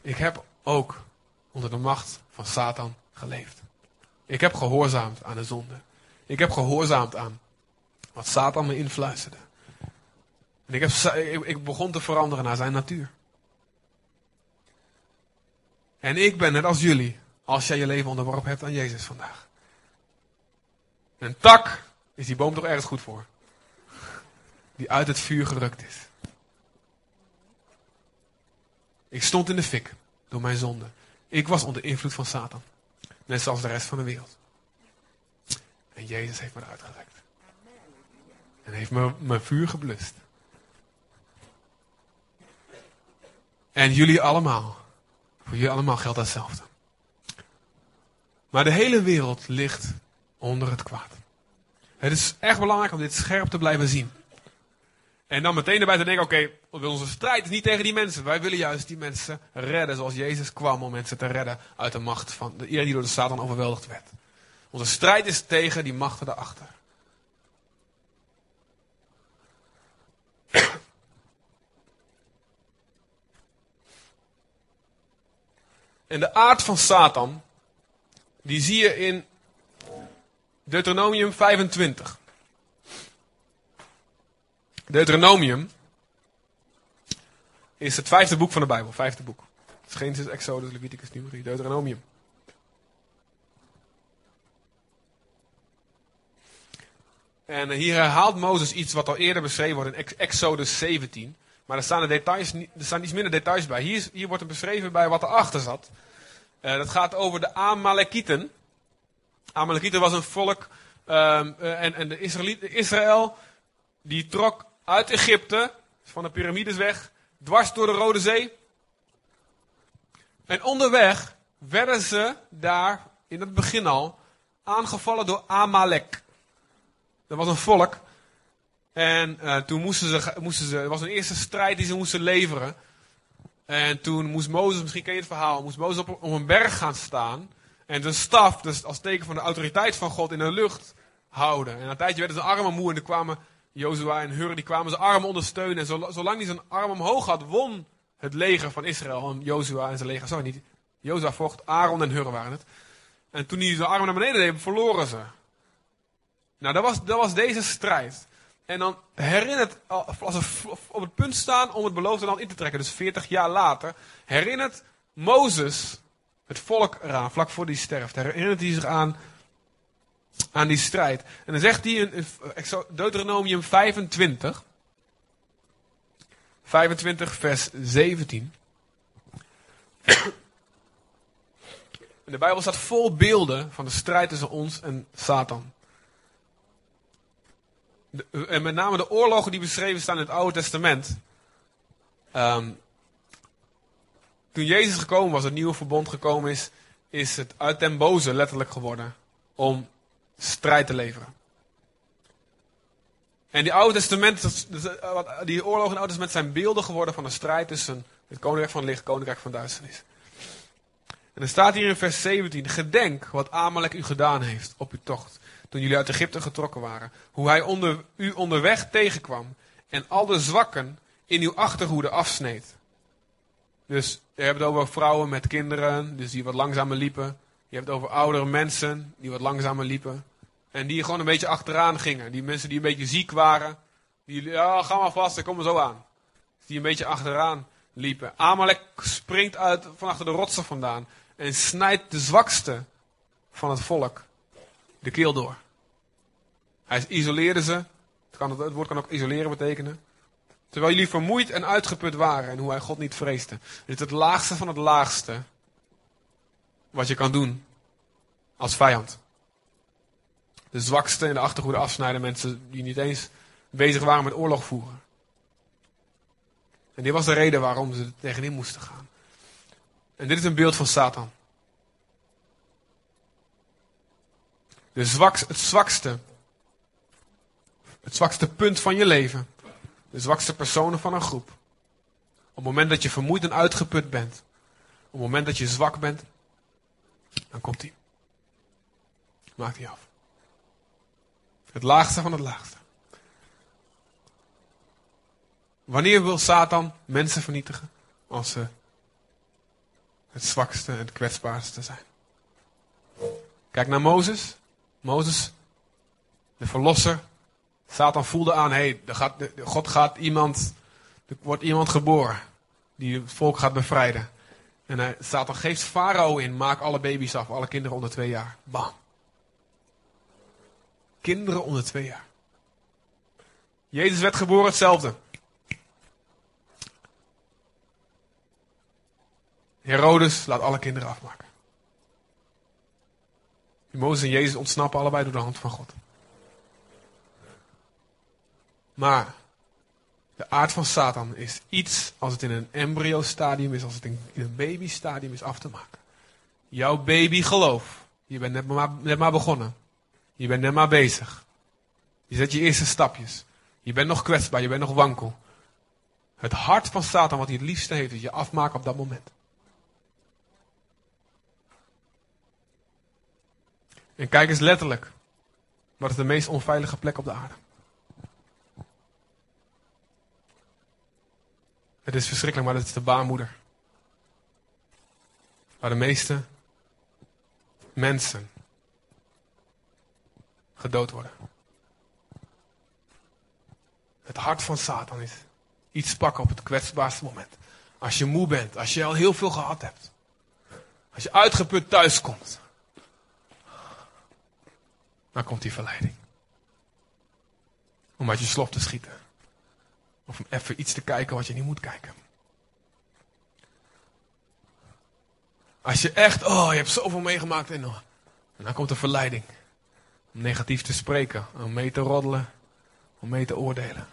ik heb ook onder de macht van Satan geleefd. Ik heb gehoorzaamd aan de zonde. Ik heb gehoorzaamd aan wat Satan me influisterde. En ik, heb, ik, begon te veranderen naar zijn natuur. En ik ben net als jullie, als jij je leven onderworpen hebt aan Jezus vandaag. Een tak is die boom toch ergens goed voor die uit het vuur gerukt is. Ik stond in de fik door mijn zonde. Ik was onder invloed van Satan. Net zoals de rest van de wereld. En Jezus heeft me eruit. En heeft me mijn vuur geblust. En jullie allemaal. Voor jullie allemaal geldt hetzelfde. Maar de hele wereld ligt onder het kwaad. Het is echt belangrijk om dit scherp te blijven zien. En dan meteen erbij te denken, oké, onze strijd is niet tegen die mensen. Wij willen juist die mensen redden zoals Jezus kwam om mensen te redden uit de macht van de, iedereen die door de Satan overweldigd werd. Onze strijd is tegen die machten daarachter. [clears throat] En de aard van Satan, die zie je in Deuteronomium 25. Deuteronomium is het vijfde boek van de Bijbel. Vijfde boek. Het is Genesis, Exodus, Leviticus, Numeri, Deuteronomium. En hier herhaalt Mozes iets wat al eerder beschreven wordt in Exodus 17. Maar er staan, er details, er staan iets minder details bij. Hier, hier wordt er beschreven bij wat erachter zat. Uh, dat gaat over de Amalekieten. Amalekieten was een volk. Um, uh, en, en de Israël die trok uit Egypte, van de piramides weg, dwars door de Rode Zee. En onderweg werden ze daar in het begin al aangevallen door Amalek. Dat was een volk. En uh, toen moesten ze, moesten ze, was een eerste strijd die ze moesten leveren. En toen moest Mozes, misschien ken je het verhaal, moest Mozes op, een berg gaan staan. En zijn staf, dus als teken van de autoriteit van God, in de lucht houden. En een tijdje werden ze armen moe en er kwamen Jozua en Hur die kwamen zijn arm ondersteunen. En zolang hij zijn arm omhoog had, won het leger van Israël. En Jozua en zijn leger, sorry niet. Jozua vocht, Aaron en Hur waren het. En toen hij zijn armen naar beneden deed, verloren ze. Nou, dat was, dat was deze strijd. En dan herinnert, als ze op het punt staan om het beloofde land in te trekken, dus 40 jaar later, herinnert Mozes het volk eraan, vlak voor die sterft. Herinnert hij zich aan, aan die strijd. En dan zegt hij in Deuteronomium 25, 25 vers 17. de Bijbel staat vol beelden van de strijd tussen ons en Satan. en met name de oorlogen die beschreven staan in het Oude Testament. Ehm, toen Jezus gekomen was, het nieuwe verbond gekomen is, is het uit den boze letterlijk geworden om strijd te leveren. En die Oude Testament, die oorlogen in het Oude Testament zijn beelden geworden van een strijd tussen het koninkrijk van licht, koninkrijk van duisternis. En er staat hier in vers 17: Gedenk wat Amalek u gedaan heeft op uw tocht. Toen jullie uit Egypte getrokken waren. Hoe hij onder, u onderweg tegenkwam. En al de zwakken in uw achterhoede afsneed. Dus je hebt het over vrouwen met kinderen, dus die wat langzamer liepen. Je hebt het over oudere mensen, die wat langzamer liepen. En die gewoon een beetje achteraan gingen. Die mensen die een beetje ziek waren. Die, ja, ga maar vast, ik kom er zo aan. Die een beetje achteraan liepen. Amalek springt uit van achter de rotsen vandaan en snijdt de zwakste van het volk de keel door. Hij isoleerde ze. Het, kan, het woord kan ook isoleren betekenen. Terwijl jullie vermoeid en uitgeput waren en hoe hij God niet vreesde. Dit is het laagste van het laagste wat je kan doen als vijand. De zwakste in de achterhoede afsnijden, mensen die niet eens bezig waren met oorlog voeren. En dit was de reden waarom ze er tegenin moesten gaan. En dit is een beeld van Satan. De zwakste, het zwakste. Het zwakste punt van je leven. De zwakste personen van een groep. Op het moment dat je vermoeid en uitgeput bent. Op het moment dat je zwak bent. Dan komt hij. Maakt hij af. Het laagste van het laagste. Wanneer wil Satan mensen vernietigen? Als ze het zwakste en het kwetsbaarste zijn. Kijk naar Mozes. Mozes, de verlosser. Satan voelde aan, hé, hey, God gaat iemand, er wordt iemand geboren die het volk gaat bevrijden. En hij, Satan geeft Farao in, maak alle baby's af, alle kinderen onder twee jaar. Bam. Kinderen onder twee jaar. Jezus werd geboren hetzelfde. Herodes laat alle kinderen afmaken. Mozes en Jezus ontsnappen allebei door de hand van God. Maar de aard van Satan is iets als het in een embryo stadium is, als het in een baby stadium is af te maken. Jouw baby geloof. Je bent net maar, net maar begonnen. Je bent net maar bezig. Je zet je eerste stapjes. Je bent nog kwetsbaar, je bent nog wankel. Het hart van Satan, wat hij het liefste heeft, is je afmaken op dat moment. En kijk eens letterlijk. Wat is de meest onveilige plek op de aarde? Het is verschrikkelijk, maar dat is de baarmoeder. Waar de meeste mensen gedood worden. Het hart van Satan is iets pakken op het kwetsbaarste moment. Als je moe bent, als je al heel veel gehad hebt. Als je uitgeput thuis komt. Dan komt die verleiding. Om uit je slof te schieten. Of om even iets te kijken wat je niet moet kijken. Als je echt, oh, je hebt zoveel meegemaakt en, en dan komt de verleiding. Om negatief te spreken, om mee te roddelen, om mee te oordelen.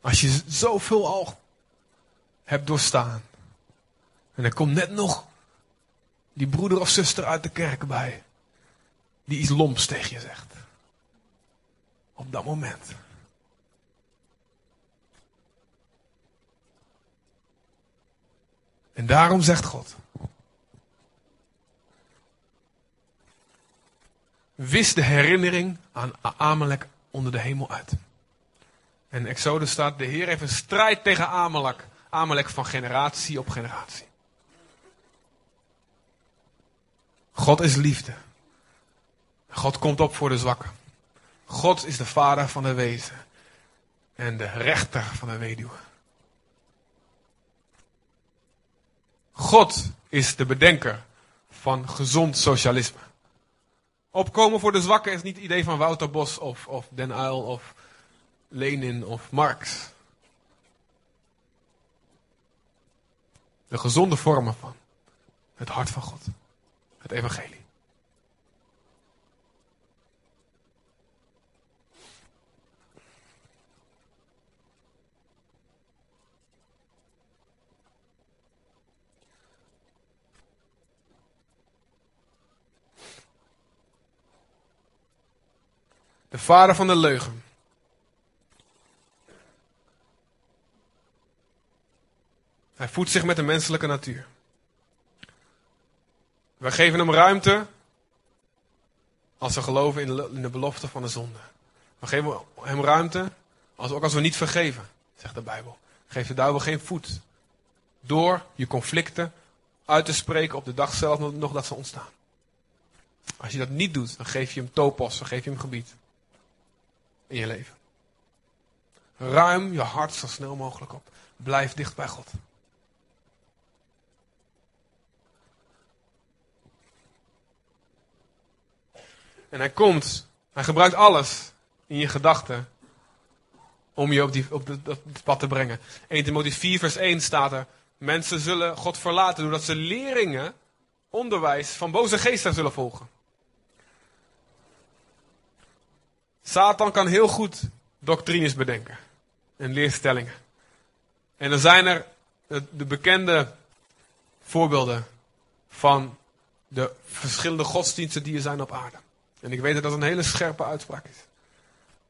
Als je zoveel al hebt doorstaan. En er komt net nog die broeder of zuster uit de kerk bij. Die iets lomps tegen je zegt. Op dat moment. En daarom zegt God. Wis de herinnering aan Amalek onder de hemel uit. En Exodus staat, de Heer heeft een strijd tegen Amalek. Amalek van generatie op generatie. God is liefde. God komt op voor de zwakken. God is de vader van de wezen. En de rechter van de weduwe. God is de bedenker van gezond socialisme. Opkomen voor de zwakken is niet het idee van Wouter Bos of, of Den Uyl of Lenin of Marx. De gezonde vormen van het hart van God. Het evangelie. De vader van de leugen. Hij voedt zich met de menselijke natuur. We geven hem ruimte als we geloven in de, belofte van de zonde. We geven hem ruimte als, ook als we niet vergeven, zegt de Bijbel. Geef de duivel geen voet. Door je conflicten uit te spreken op de dag zelf nog dat ze ontstaan. Als je dat niet doet, dan geef je hem topos, dan geef je hem gebied in je leven. Ruim je hart zo snel mogelijk op. Blijf dicht bij God. En hij komt, hij gebruikt alles in je gedachten om je op, die, op, het pad te brengen. 1 Timotheüs 4 vers 1 staat er, mensen zullen God verlaten doordat ze leringen, onderwijs van boze geesten zullen volgen. Satan kan heel goed doctrines bedenken en leerstellingen. En dan zijn er de bekende voorbeelden van de verschillende godsdiensten die er zijn op aarde. En ik weet dat dat een hele scherpe uitspraak is.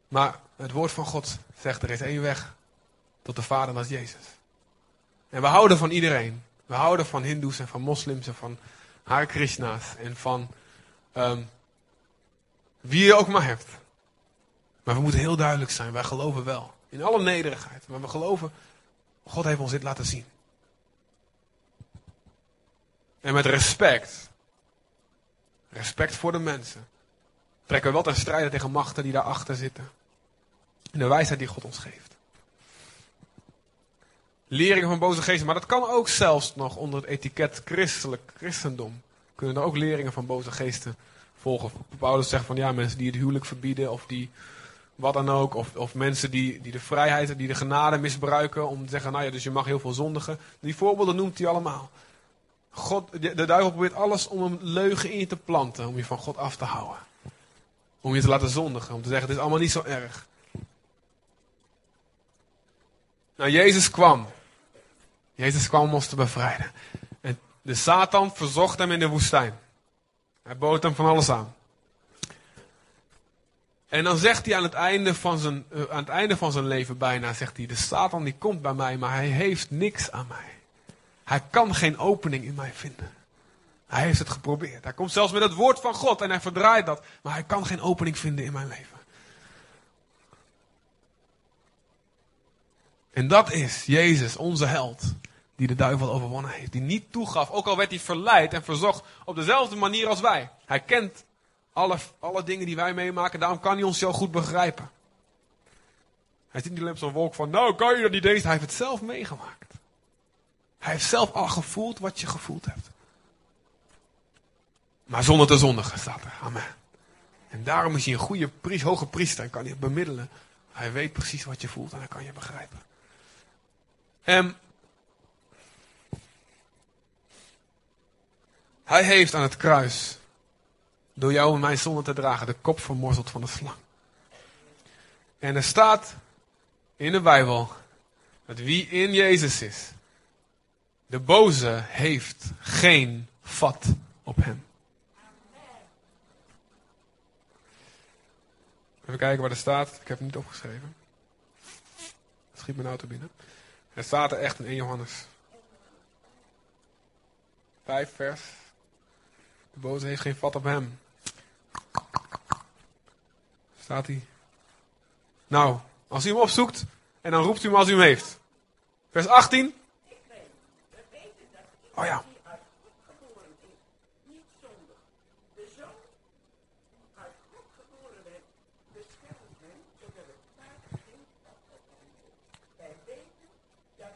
Maar het woord van God zegt er is één weg tot de Vader, dat is Jezus. En we houden van iedereen. We houden van hindoes en van moslims en van Hare Krishna's en van um, wie je ook maar hebt. Maar we moeten heel duidelijk zijn. Wij geloven wel. In alle nederigheid. Maar we geloven, God heeft ons dit laten zien. En met respect. Respect voor de mensen. Trekken we wel ten strijde tegen machten die daarachter zitten. En de wijsheid die God ons geeft. Leringen van boze geesten. Maar dat kan ook zelfs nog onder het etiket christelijk christendom. Kunnen er ook leringen van boze geesten volgen. Paulus zegt van ja, mensen die het huwelijk verbieden. Of die wat dan ook. Of, of mensen die, die de vrijheid, die de genade misbruiken om te zeggen, nou ja, dus je mag heel veel zondigen. Die voorbeelden noemt hij allemaal. God, de, de duivel probeert alles om een leugen in je te planten, om je van God af te houden. Om je te laten zondigen, om te zeggen, het is allemaal niet zo erg. Nou, Jezus kwam. Jezus kwam om ons te bevrijden. En de Satan verzocht hem in de woestijn. Hij bood hem van alles aan. En dan zegt hij aan het einde van zijn, uh, aan het einde van zijn leven bijna, zegt hij, de Satan die komt bij mij, maar hij heeft niks aan mij. Hij kan geen opening in mij vinden. Hij heeft het geprobeerd. Hij komt zelfs met het woord van God en hij verdraait dat, maar hij kan geen opening vinden in mijn leven. En dat is Jezus, onze held, die de duivel overwonnen heeft. Die niet toegaf, ook al werd hij verleid en verzocht op dezelfde manier als wij. Hij kent alle, alle dingen die wij meemaken, daarom kan hij ons zo goed begrijpen. Hij zit niet alleen op zo'n wolk van, nou kan je dat niet eens. Hij heeft het zelf meegemaakt. Hij heeft zelf al gevoeld wat je gevoeld hebt. Maar zonder te zondigen staat er. Amen. En daarom is hij een goede priest, hoge priester en kan hij bemiddelen. Hij weet precies wat je voelt en hij kan je begrijpen. En hij heeft aan het kruis door jou en mijn zonde te dragen, de kop vermorzeld van de slang. En er staat in de Bijbel dat wie in Jezus is, de boze heeft geen vat op hem. Even kijken waar er staat. Ik heb het niet opgeschreven. Schiet mijn auto binnen. Er staat er echt in 1 Johannes 5 vers. De boze heeft geen vat op hem. Staat hij? Nou, Als u hem opzoekt en dan roept u hem als u hem heeft. Vers 18. Oh ja.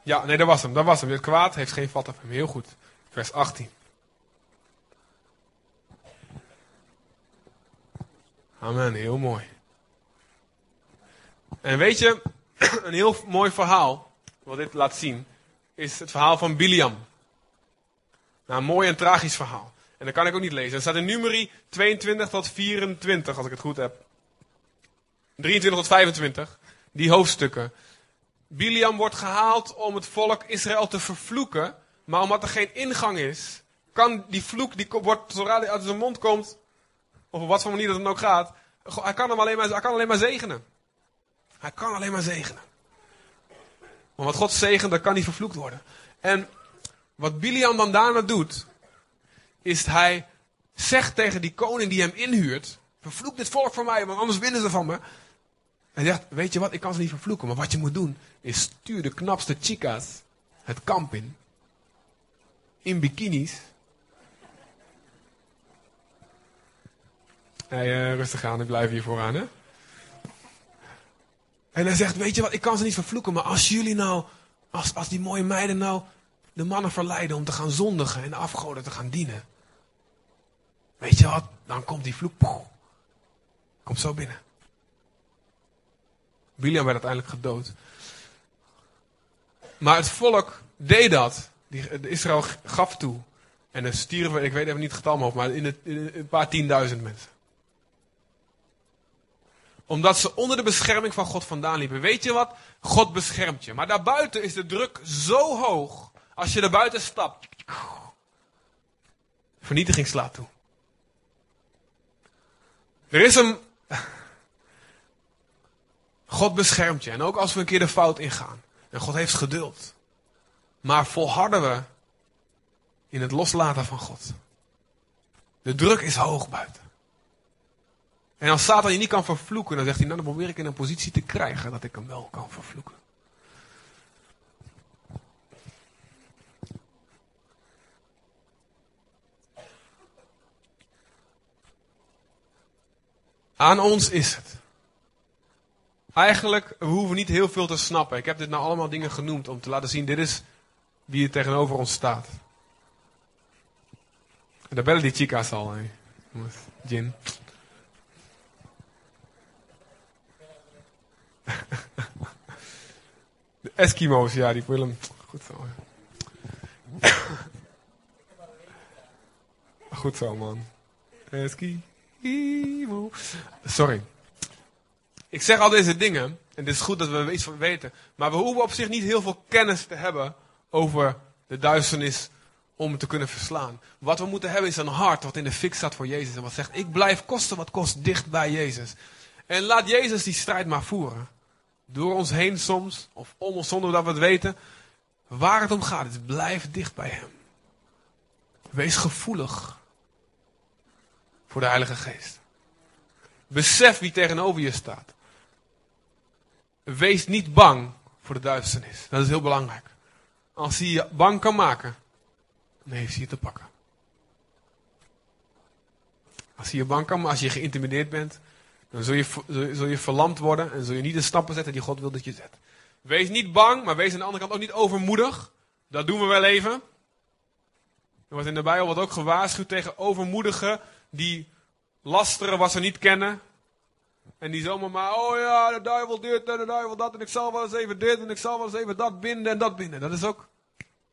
Ja, nee, dat was hem. Dat was hem. Het kwaad heeft geen vat op hem. Heel goed. Vers 18. Amen. Heel mooi. En weet je, [clears throat] een heel mooi verhaal, wat dit laat zien, is het verhaal van Biliam. Nou, een mooi en tragisch verhaal. En dat kan ik ook niet lezen. Het staat in nummerie 22 tot 24, als ik het goed heb. 23 tot 25. Die hoofdstukken. Biliam wordt gehaald om het volk Israël te vervloeken. Maar omdat er geen ingang is, kan die vloek, die wordt, zodra hij uit zijn mond komt, of op wat voor manier dat dan ook gaat, hij kan hem alleen maar, hij kan alleen maar zegenen. Hij kan alleen maar zegenen. Maar wat God zegent, dat kan niet vervloekt worden. En wat Biliam dan daarna doet, is hij zegt tegen die koning die hem inhuurt, vervloek dit volk voor mij, want anders winnen ze van me. Hij zegt, weet je wat, ik kan ze niet vervloeken, maar wat je moet doen, is stuur de knapste chicas het kamp in. In bikinis. Hey, uh, rustig aan, ik blijf hier vooraan, hè. En hij zegt, weet je wat, ik kan ze niet vervloeken, maar als jullie nou, als, als die mooie meiden nou de mannen verleiden om te gaan zondigen en de afgoden te gaan dienen. Weet je wat, dan komt die vloek, poeh, komt zo binnen. William werd uiteindelijk gedood. Maar het volk deed dat. Die, Israël gaf toe. En er stierven, ik weet even niet het getal maar in, het, in een paar tienduizend mensen omdat ze onder de bescherming van God vandaan liepen. Weet je wat? God beschermt je. Maar daarbuiten is de druk zo hoog. Als je er buiten stapt. Vernietiging slaat toe. Er is een. God beschermt je. En ook als we een keer de fout ingaan. En God heeft geduld. Maar volharden we in het loslaten van God. De druk is hoog buiten. En als Satan je niet kan vervloeken, dan zegt hij, nou dan probeer ik in een positie te krijgen dat ik hem wel kan vervloeken. Aan ons is het. Eigenlijk, we hoeven niet heel veel te snappen. Ik heb dit nou allemaal dingen genoemd om te laten zien, dit is wie er tegenover ons staat. En daar bellen die chicas al, hè. Gin. De Eskimo's, ja, die willen. Goed zo. Goed zo, man. Eskimo. Sorry. Ik zeg al deze dingen, en het is goed dat we iets van weten, maar we hoeven op zich niet heel veel kennis te hebben over de duisternis om te kunnen verslaan. Wat we moeten hebben is een hart wat in de fik staat voor Jezus en wat zegt, ik blijf kosten wat kost dicht bij Jezus. En laat Jezus die strijd maar voeren door ons heen soms, of om ons zonder dat we het weten. Waar het om gaat, is blijf dicht bij Hem. Wees gevoelig voor de Heilige Geest. Besef wie tegenover je staat. Wees niet bang voor de duisternis. Dat is heel belangrijk. Als hij je bang kan maken, dan heeft hij je te pakken. Als hij je bang kan maken, als je geïntimideerd bent, dan zul je, verlamd worden en zul je niet de stappen zetten die God wil dat je zet. Wees niet bang, maar wees aan de andere kant ook niet overmoedig. Dat doen we wel even. Er wordt in de Bijbel wordt ook gewaarschuwd tegen overmoedigen die lasteren wat ze niet kennen. En die zomaar maar, oh ja, de duivel dit en de duivel dat en ik zal wel eens even dit en ik zal wel eens even dat binden en dat binden. Dat is ook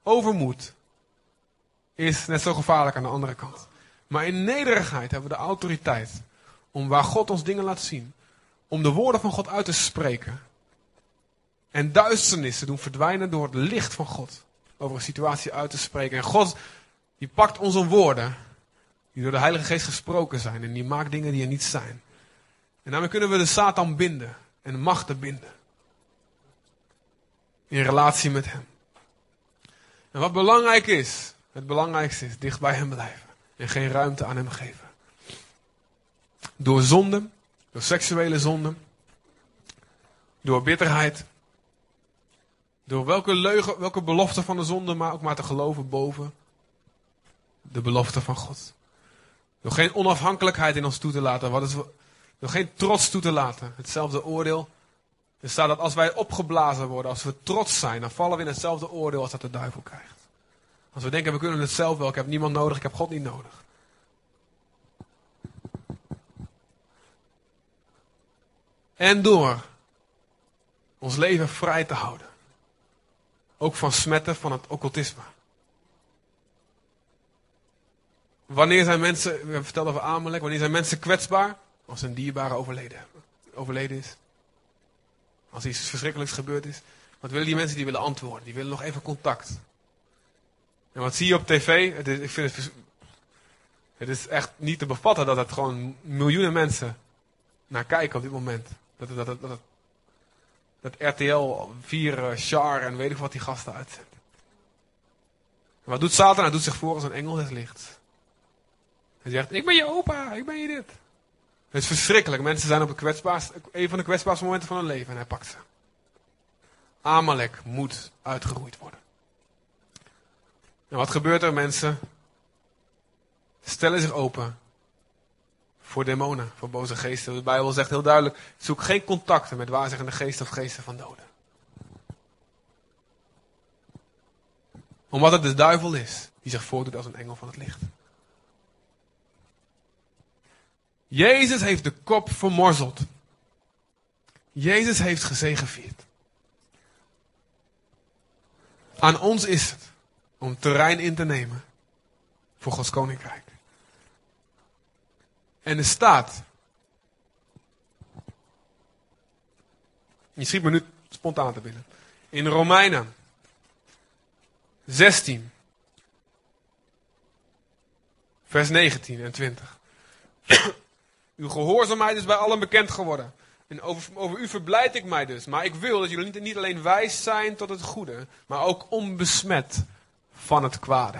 overmoed. Is net zo gevaarlijk aan de andere kant. Maar in nederigheid hebben we de autoriteit om waar God ons dingen laat zien. Om de woorden van God uit te spreken. En duisternis te doen verdwijnen door het licht van God. Over een situatie uit te spreken. En God, die pakt onze woorden. Die door de Heilige Geest gesproken zijn. En die maakt dingen die er niet zijn. En daarmee kunnen we de Satan binden. En de machten binden. In relatie met hem. En wat belangrijk is. Het belangrijkste is dicht bij hem blijven. En geen ruimte aan hem geven. Door zonde, door seksuele zonde, door bitterheid, door welke leugen, welke belofte van de zonde maar ook maar te geloven boven de belofte van God. Door geen onafhankelijkheid in ons toe te laten, is, door geen trots toe te laten. Hetzelfde oordeel. Er staat dat als wij opgeblazen worden, als we trots zijn, dan vallen we in hetzelfde oordeel als dat de duivel krijgt. Als we denken, we kunnen het zelf wel, ik heb niemand nodig, ik heb God niet nodig. En door ons leven vrij te houden. Ook van smetten van het occultisme. Wanneer zijn mensen, we hebben verteld over Amalek, wanneer zijn mensen kwetsbaar? Als een dierbare overleden, overleden is. Als iets verschrikkelijks gebeurd is. Wat willen die mensen? Die willen antwoorden. Die willen nog even contact. En wat zie je op tv? Het is, ik vind het, het is echt niet te bevatten dat het gewoon miljoenen mensen naar kijken op dit moment. Dat, RTL 4, uh, Char en weet ik wat die gasten. En wat doet Satan? Hij doet zich voor als een engel des lichts. Hij zegt, ik ben je opa, ik ben je dit. Het is verschrikkelijk. Mensen zijn op de kwetsbaarste, een van de kwetsbaarste momenten van hun leven en hij pakt ze. Amalek moet uitgeroeid worden. En wat gebeurt er? Mensen stellen zich open voor demonen, voor boze geesten. De Bijbel zegt heel duidelijk, zoek geen contacten met waarzeggende geesten of geesten van doden. Omdat het de duivel is die zich voordoet als een engel van het licht. Jezus heeft de kop vermorzeld. Jezus heeft gezegevierd. Aan ons is het om terrein in te nemen voor Gods koninkrijk. En er staat. Je schiet me nu spontaan te binnen. In Romeinen 16, vers 19 en 20. [clears throat] Uw gehoorzaamheid is bij allen bekend geworden. En over, over u verblijd ik mij dus. Maar ik wil dat jullie niet, niet alleen wijs zijn tot het goede, maar ook onbesmet van het kwade.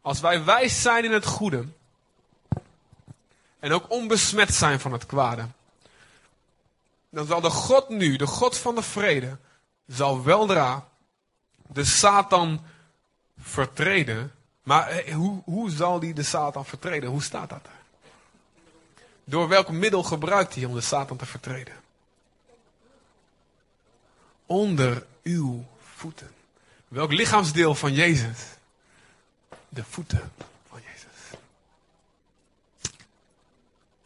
Als wij wijs zijn in het goede en ook onbesmet zijn van het kwade, dan zal de God nu, de God van de vrede, zal weldra de Satan vertreden. Maar eh, hoe, hoe zal die de Satan vertreden? Hoe staat dat er? Door welk middel gebruikt hij om de Satan te vertreden? Onder uw voeten. Welk lichaamsdeel van Jezus? De voeten van Jezus.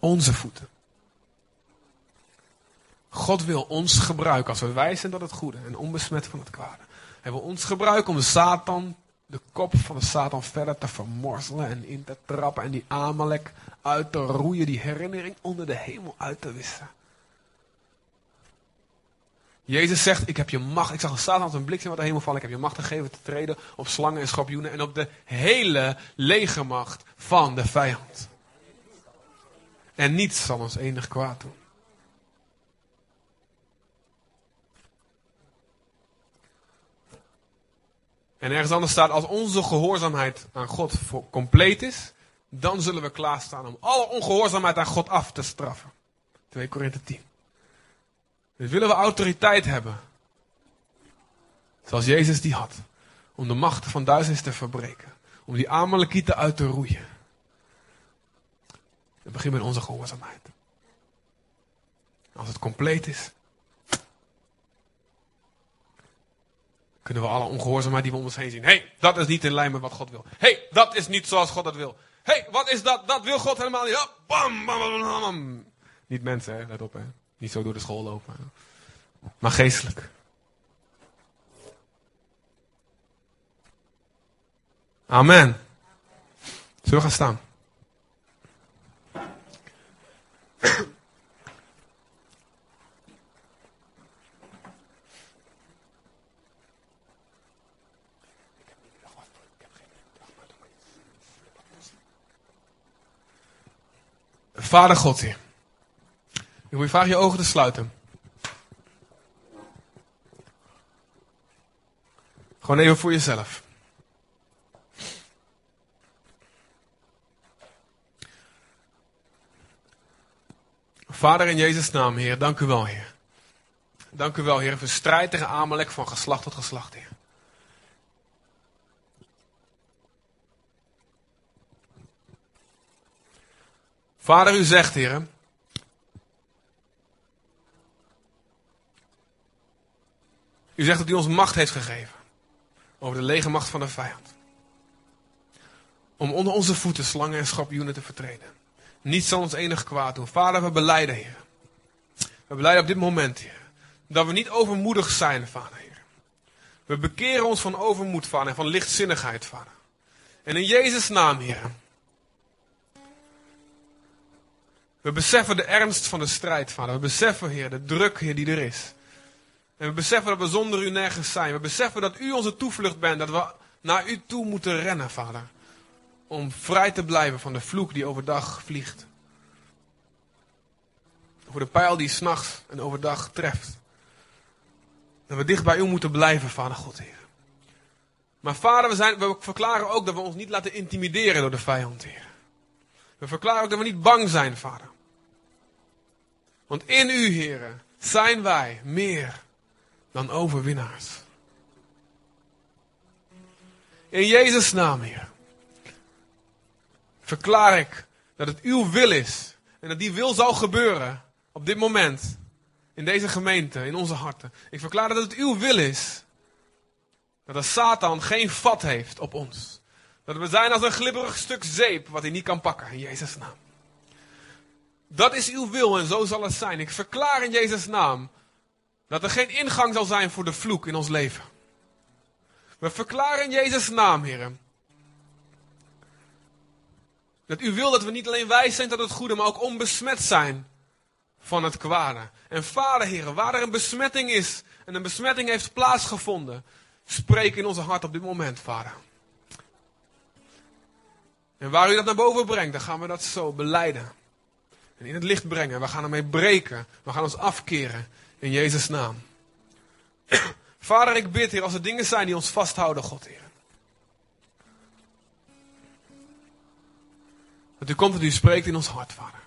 Onze voeten. God wil ons gebruiken als we wijzen dat het goede en onbesmet van het kwade. Hij wil ons gebruiken om Satan de kop van de Satan verder te vermorzelen en in te trappen en die Amalek uit te roeien, die herinnering onder de hemel uit te wissen. Jezus zegt, ik heb je macht, ik zag een Satan als een bliksem uit de hemel vallen, ik heb je macht gegeven te treden op slangen en schorpioenen en op de hele legermacht van de vijand. En niets zal ons enig kwaad doen. En ergens anders staat, als onze gehoorzaamheid aan God compleet is, dan zullen we klaarstaan om alle ongehoorzaamheid aan God af te straffen. 2 Korinthe 10. Dus willen we autoriteit hebben, zoals Jezus die had, om de machten van duizend te verbreken, om die Amalekieten uit te roeien. Beginnen we met onze gehoorzaamheid. Als het compleet is, kunnen we alle ongehoorzaamheid die we om ons heen zien. Hé, hey, dat is niet in lijn met wat God wil. Hé, hey, dat is niet zoals God dat wil. Hé, hey, wat is dat? Dat wil God helemaal niet. bam, bam, bam, bam. Niet mensen, hè? let op. Hè? Niet zo door de school lopen. Maar geestelijk. Amen. Zullen we gaan staan? Vader God, Heer. Ik wil je vragen je ogen te sluiten. Gewoon even voor jezelf. Vader in Jezus' naam, Heer, dank u wel, Heer. Dank u wel, Heer, voor strijd tegen Amalek van geslacht tot geslacht, Heer. Vader, u zegt, Heer, u zegt dat u ons macht heeft gegeven over de lege macht van de vijand. Om onder onze voeten slangen en schorpioenen te vertreden. Niets zal ons enig kwaad doen. Vader, we beleiden, Heer. We beleiden op dit moment, Heer. Dat we niet overmoedig zijn, Vader. We bekeren ons van overmoed, Vader, en van lichtzinnigheid, Vader. En in Jezus' naam, Heer. We beseffen de ernst van de strijd, Vader. We beseffen, Heer, de druk, die er is. En we beseffen dat we zonder u nergens zijn. We beseffen dat u onze toevlucht bent. Dat we naar u toe moeten rennen, Vader. Om vrij te blijven van de vloek die overdag vliegt. Voor de pijl die s'nachts en overdag treft. Dat we dicht bij u moeten blijven, Vader God, Heer. Maar Vader, we, zijn, we verklaren ook dat we ons niet laten intimideren door de vijand, Heer. We verklaren ook dat we niet bang zijn, Vader. Want in u, Heer, zijn wij meer dan overwinnaars. In Jezus' naam, Heer, verklaar ik dat het uw wil is en dat die wil zal gebeuren op dit moment in deze gemeente, in onze harten. Ik verklaar dat het uw wil is dat de Satan geen vat heeft op ons. Dat we zijn als een glibberig stuk zeep wat hij niet kan pakken in Jezus' naam. Dat is uw wil en zo zal het zijn. Ik verklaar in Jezus' naam dat er geen ingang zal zijn voor de vloek in ons leven. We verklaren in Jezus' naam, heren. Dat u wil dat we niet alleen wijs zijn tot het goede, maar ook onbesmet zijn van het kwade. En vader, heren, waar er een besmetting is en een besmetting heeft plaatsgevonden, spreek in onze hart op dit moment, vader. En waar u dat naar boven brengt, dan gaan we dat zo beleiden. En in het licht brengen. We gaan ermee breken. We gaan ons afkeren. In Jezus' naam. [clears throat] Vader, ik bid, Heer, als er dingen zijn die ons vasthouden, God, Heer. Dat u komt dat u spreekt in ons hart, Vader.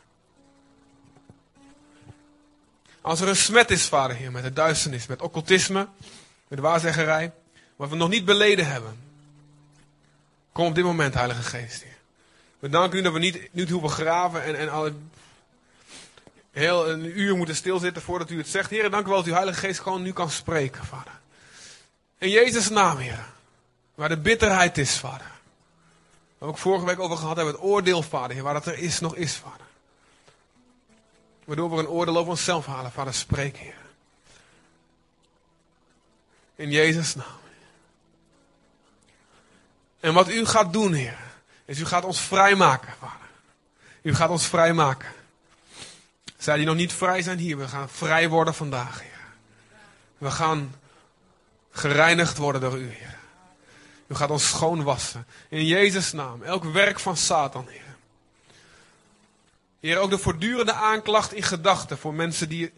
Als er een smet is, Vader, Heer, met de duisternis, met occultisme, met waarzeggerij, wat we nog niet beleden hebben. Kom op dit moment, Heilige Geest, Heer. We danken u dat we niet, niet hoeven graven en, en alle heel een uur moeten stilzitten voordat u het zegt. Heer, dank u wel dat uw Heilige Geest gewoon nu kan spreken, vader. In Jezus' naam, Heer. Waar de bitterheid is, vader. Ook vorige week over gehad hebben, het oordeel, vader. Waar dat er is, nog is, vader. Waardoor we een oordeel over onszelf halen, vader, spreek, Heer. In Jezus' naam. En wat u gaat doen, Heer, is u gaat ons vrijmaken, vader. U gaat ons vrijmaken. Zij die nog niet vrij zijn hier, we gaan vrij worden vandaag, Heer. We gaan gereinigd worden door u, Heer. U gaat ons schoonwassen. In Jezus' naam. Elk werk van Satan, Heer. Heer, ook de voortdurende aanklacht in gedachten voor mensen die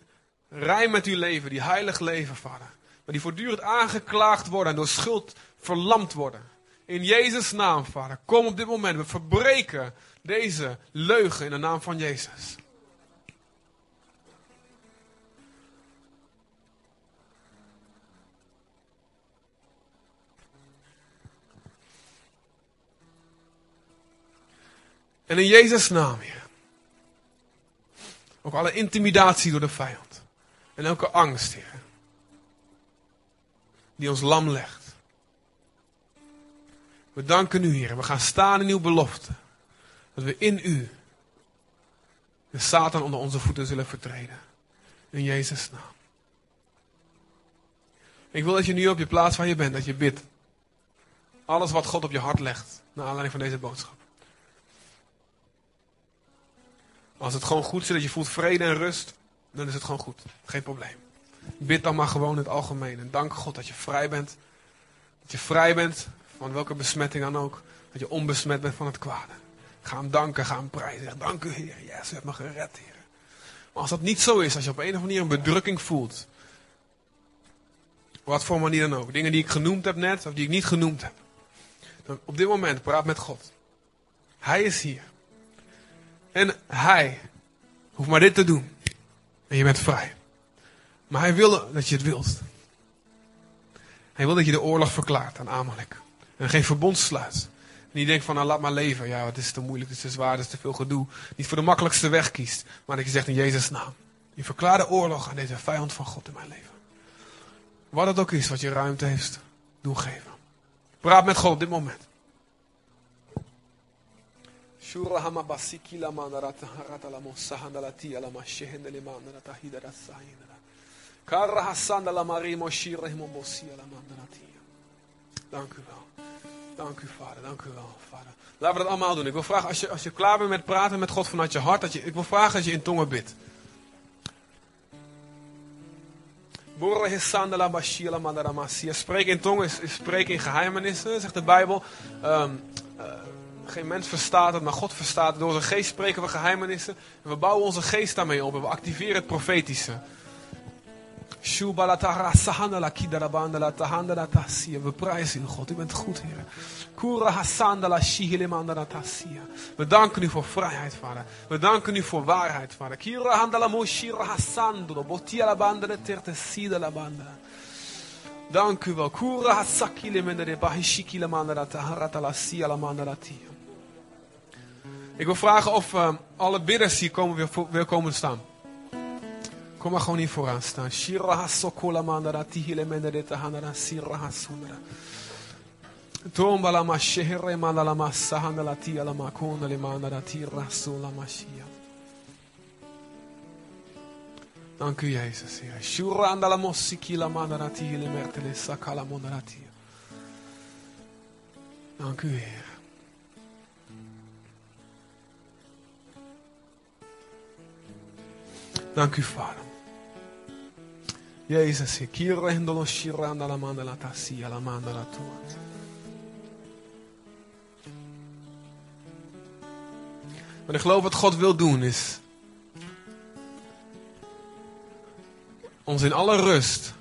rein met u leven, die heilig leven, Vader. Maar die voortdurend aangeklaagd worden en door schuld verlamd worden. In Jezus' naam, Vader. Kom op dit moment. We verbreken deze leugen in de naam van Jezus. En in Jezus' naam, Heer. Ook alle intimidatie door de vijand. En elke angst, Heer. Die ons lam legt. We danken u, Heer. We gaan staan in uw belofte. Dat we in u de Satan onder onze voeten zullen vertreden. In Jezus' naam. Ik wil dat je nu op je plaats waar je bent, dat je bidt. Alles wat God op je hart legt, naar aanleiding van deze boodschap. Als het gewoon goed zit, dat je voelt vrede en rust, dan is het gewoon goed. Geen probleem. Bid dan maar gewoon in het algemeen. En dank God dat je vrij bent. Dat je vrij bent van welke besmetting dan ook. Dat je onbesmet bent van het kwade. Ga hem danken, ga hem prijzen. Dank u Heer. Yes, u hebt me gered Heer. Maar als dat niet zo is, als je op een of andere manier een bedrukking voelt. Wat voor manier dan ook. Dingen die ik genoemd heb net, of die ik niet genoemd heb. Dan op dit moment praat met God. Hij is hier. En hij hoeft maar dit te doen. En je bent vrij. Maar hij wil dat je het wilt. Hij wil dat je de oorlog verklaart aan Amalek. En geen verbond sluit. En niet denkt van, nou laat maar leven. Ja, het is te moeilijk, het is te zwaar, is te veel gedoe. Niet voor de makkelijkste weg kiest. Maar dat je zegt in Jezus' naam. Je verklaart de oorlog aan deze vijand van God in mijn leven. Wat het ook is wat je ruimte heeft, doe geven. Praat met God op dit moment. Shurahama basiki la mandarata harata la mosahanda la tia la mashehende le mandarata hidara sahindara. Karra hasanda la marimo shirahimo bosia la mandaratia. Dank u wel. Dank u vader, dank u wel vader. Laten we dat allemaal doen. Ik wil vragen, als je, als je klaar bent met praten met God vanuit je hart, dat je, ik wil vragen dat je in tongen bidt. Spreek in tongen is, is spreken in geheimenissen, zegt de Bijbel. Um, uh, geen mens verstaat het, maar God verstaat het. Door zijn geest spreken we geheimenissen. En we bouwen onze geest daarmee op en we activeren het profetische. We prijzen u, God. U bent goed, Heer. We danken u voor vrijheid, Vader. We danken u voor waarheid, Vader. Dank u wel. Kura hasakile mendere bahishikile mandara taharatala siala mandara tia. Ik wil vragen of uh, alle bidders hier komen, weer, weer komen staan. Kom maar gewoon hier vooraan staan. La le. Dank u Jezus. Dank u Heer. Dank u, Vader. Jezus, kirendolo shiranda la manda la tassia la manda la tua. Wat ik geloof wat God wil doen is ons in alle rust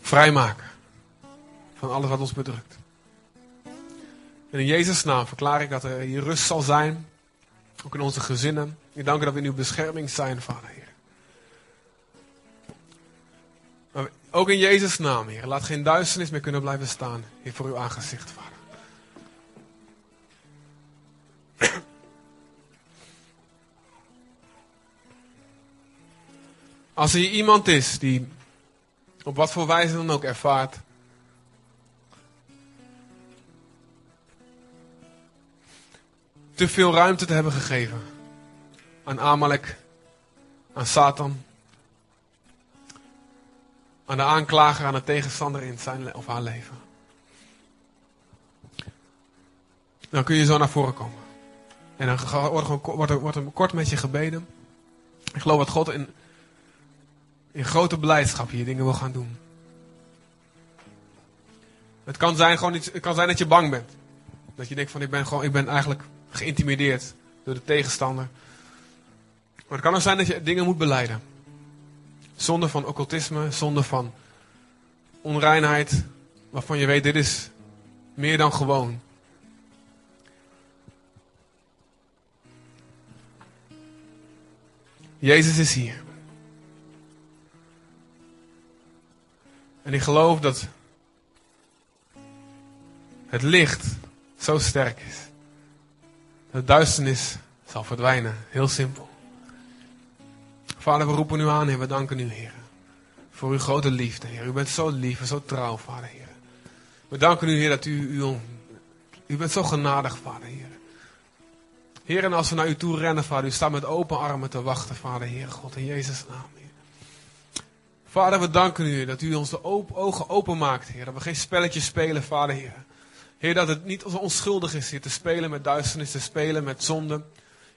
vrijmaken van alles wat ons bedrukt. En in Jezus' naam verklaar ik dat er hier rust zal zijn ook in onze gezinnen. Ik dank u dat we in uw bescherming zijn, Vader, Heer. Ook in Jezus' naam, Heer. Laat geen duisternis meer kunnen blijven staan, Heer, voor uw aangezicht, Vader. Als er hier iemand is die op wat voor wijze dan ook ervaart te veel ruimte te hebben gegeven aan Amalek, aan Satan, aan de aanklager, aan de tegenstander in zijn of haar leven. Dan kun je zo naar voren komen. En dan wordt er, wordt er, kort met je gebeden. Ik geloof dat God in, in grote blijdschap hier dingen wil gaan doen. Het kan zijn, gewoon iets, het kan zijn dat je bang bent. Dat je denkt van ik ben, gewoon, ik ben eigenlijk geïntimideerd door de tegenstander. Maar het kan ook zijn dat je dingen moet beleiden. Zonder van occultisme, zonder van onreinheid, waarvan je weet dit is meer dan gewoon. Jezus is hier. En ik geloof dat het licht zo sterk is. De duisternis zal verdwijnen. Heel simpel. Vader, we roepen u aan, Heer. We danken u, Heer. Voor uw grote liefde, Heer. U bent zo lief en zo trouw, Vader, Heer. We danken u, Heer, dat u, u, u bent zo genadig, Vader, Heer. Heer, en als we naar u toe rennen, Vader, u staat met open armen te wachten, Vader, Heer, God, in Jezus' naam, Heer. Vader, we danken u, dat u ons de ogen openmaakt, Heer. Dat we geen spelletjes spelen, Vader, Heer. Heer, dat het niet onschuldig is, Heer, te spelen met duisternis, te spelen met zonde.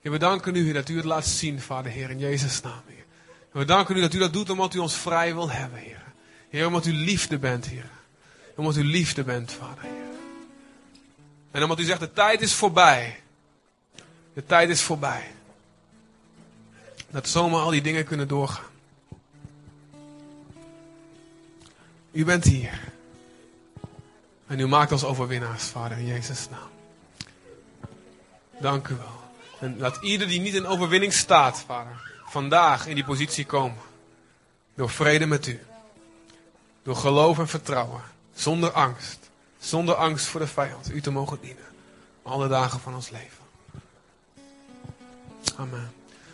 We danken u, Heer, dat u het laat zien, Vader, Heer, in Jezus' naam, we danken u dat u dat doet omdat u ons vrij wil hebben, Heer. Heer, omdat u liefde bent, Heer. Omdat u liefde bent, Vader, Heer. En omdat u zegt, de tijd is voorbij. De tijd is voorbij. Dat zomaar al die dingen kunnen doorgaan. U bent hier. En u maakt ons overwinnaars, Vader, in Jezus' naam. Dank u wel. En laat ieder die niet in overwinning staat, Vader, vandaag in die positie komen. Door vrede met u. Door geloof en vertrouwen. Zonder angst. Zonder angst voor de vijand. U te mogen dienen. Alle dagen van ons leven. Amen.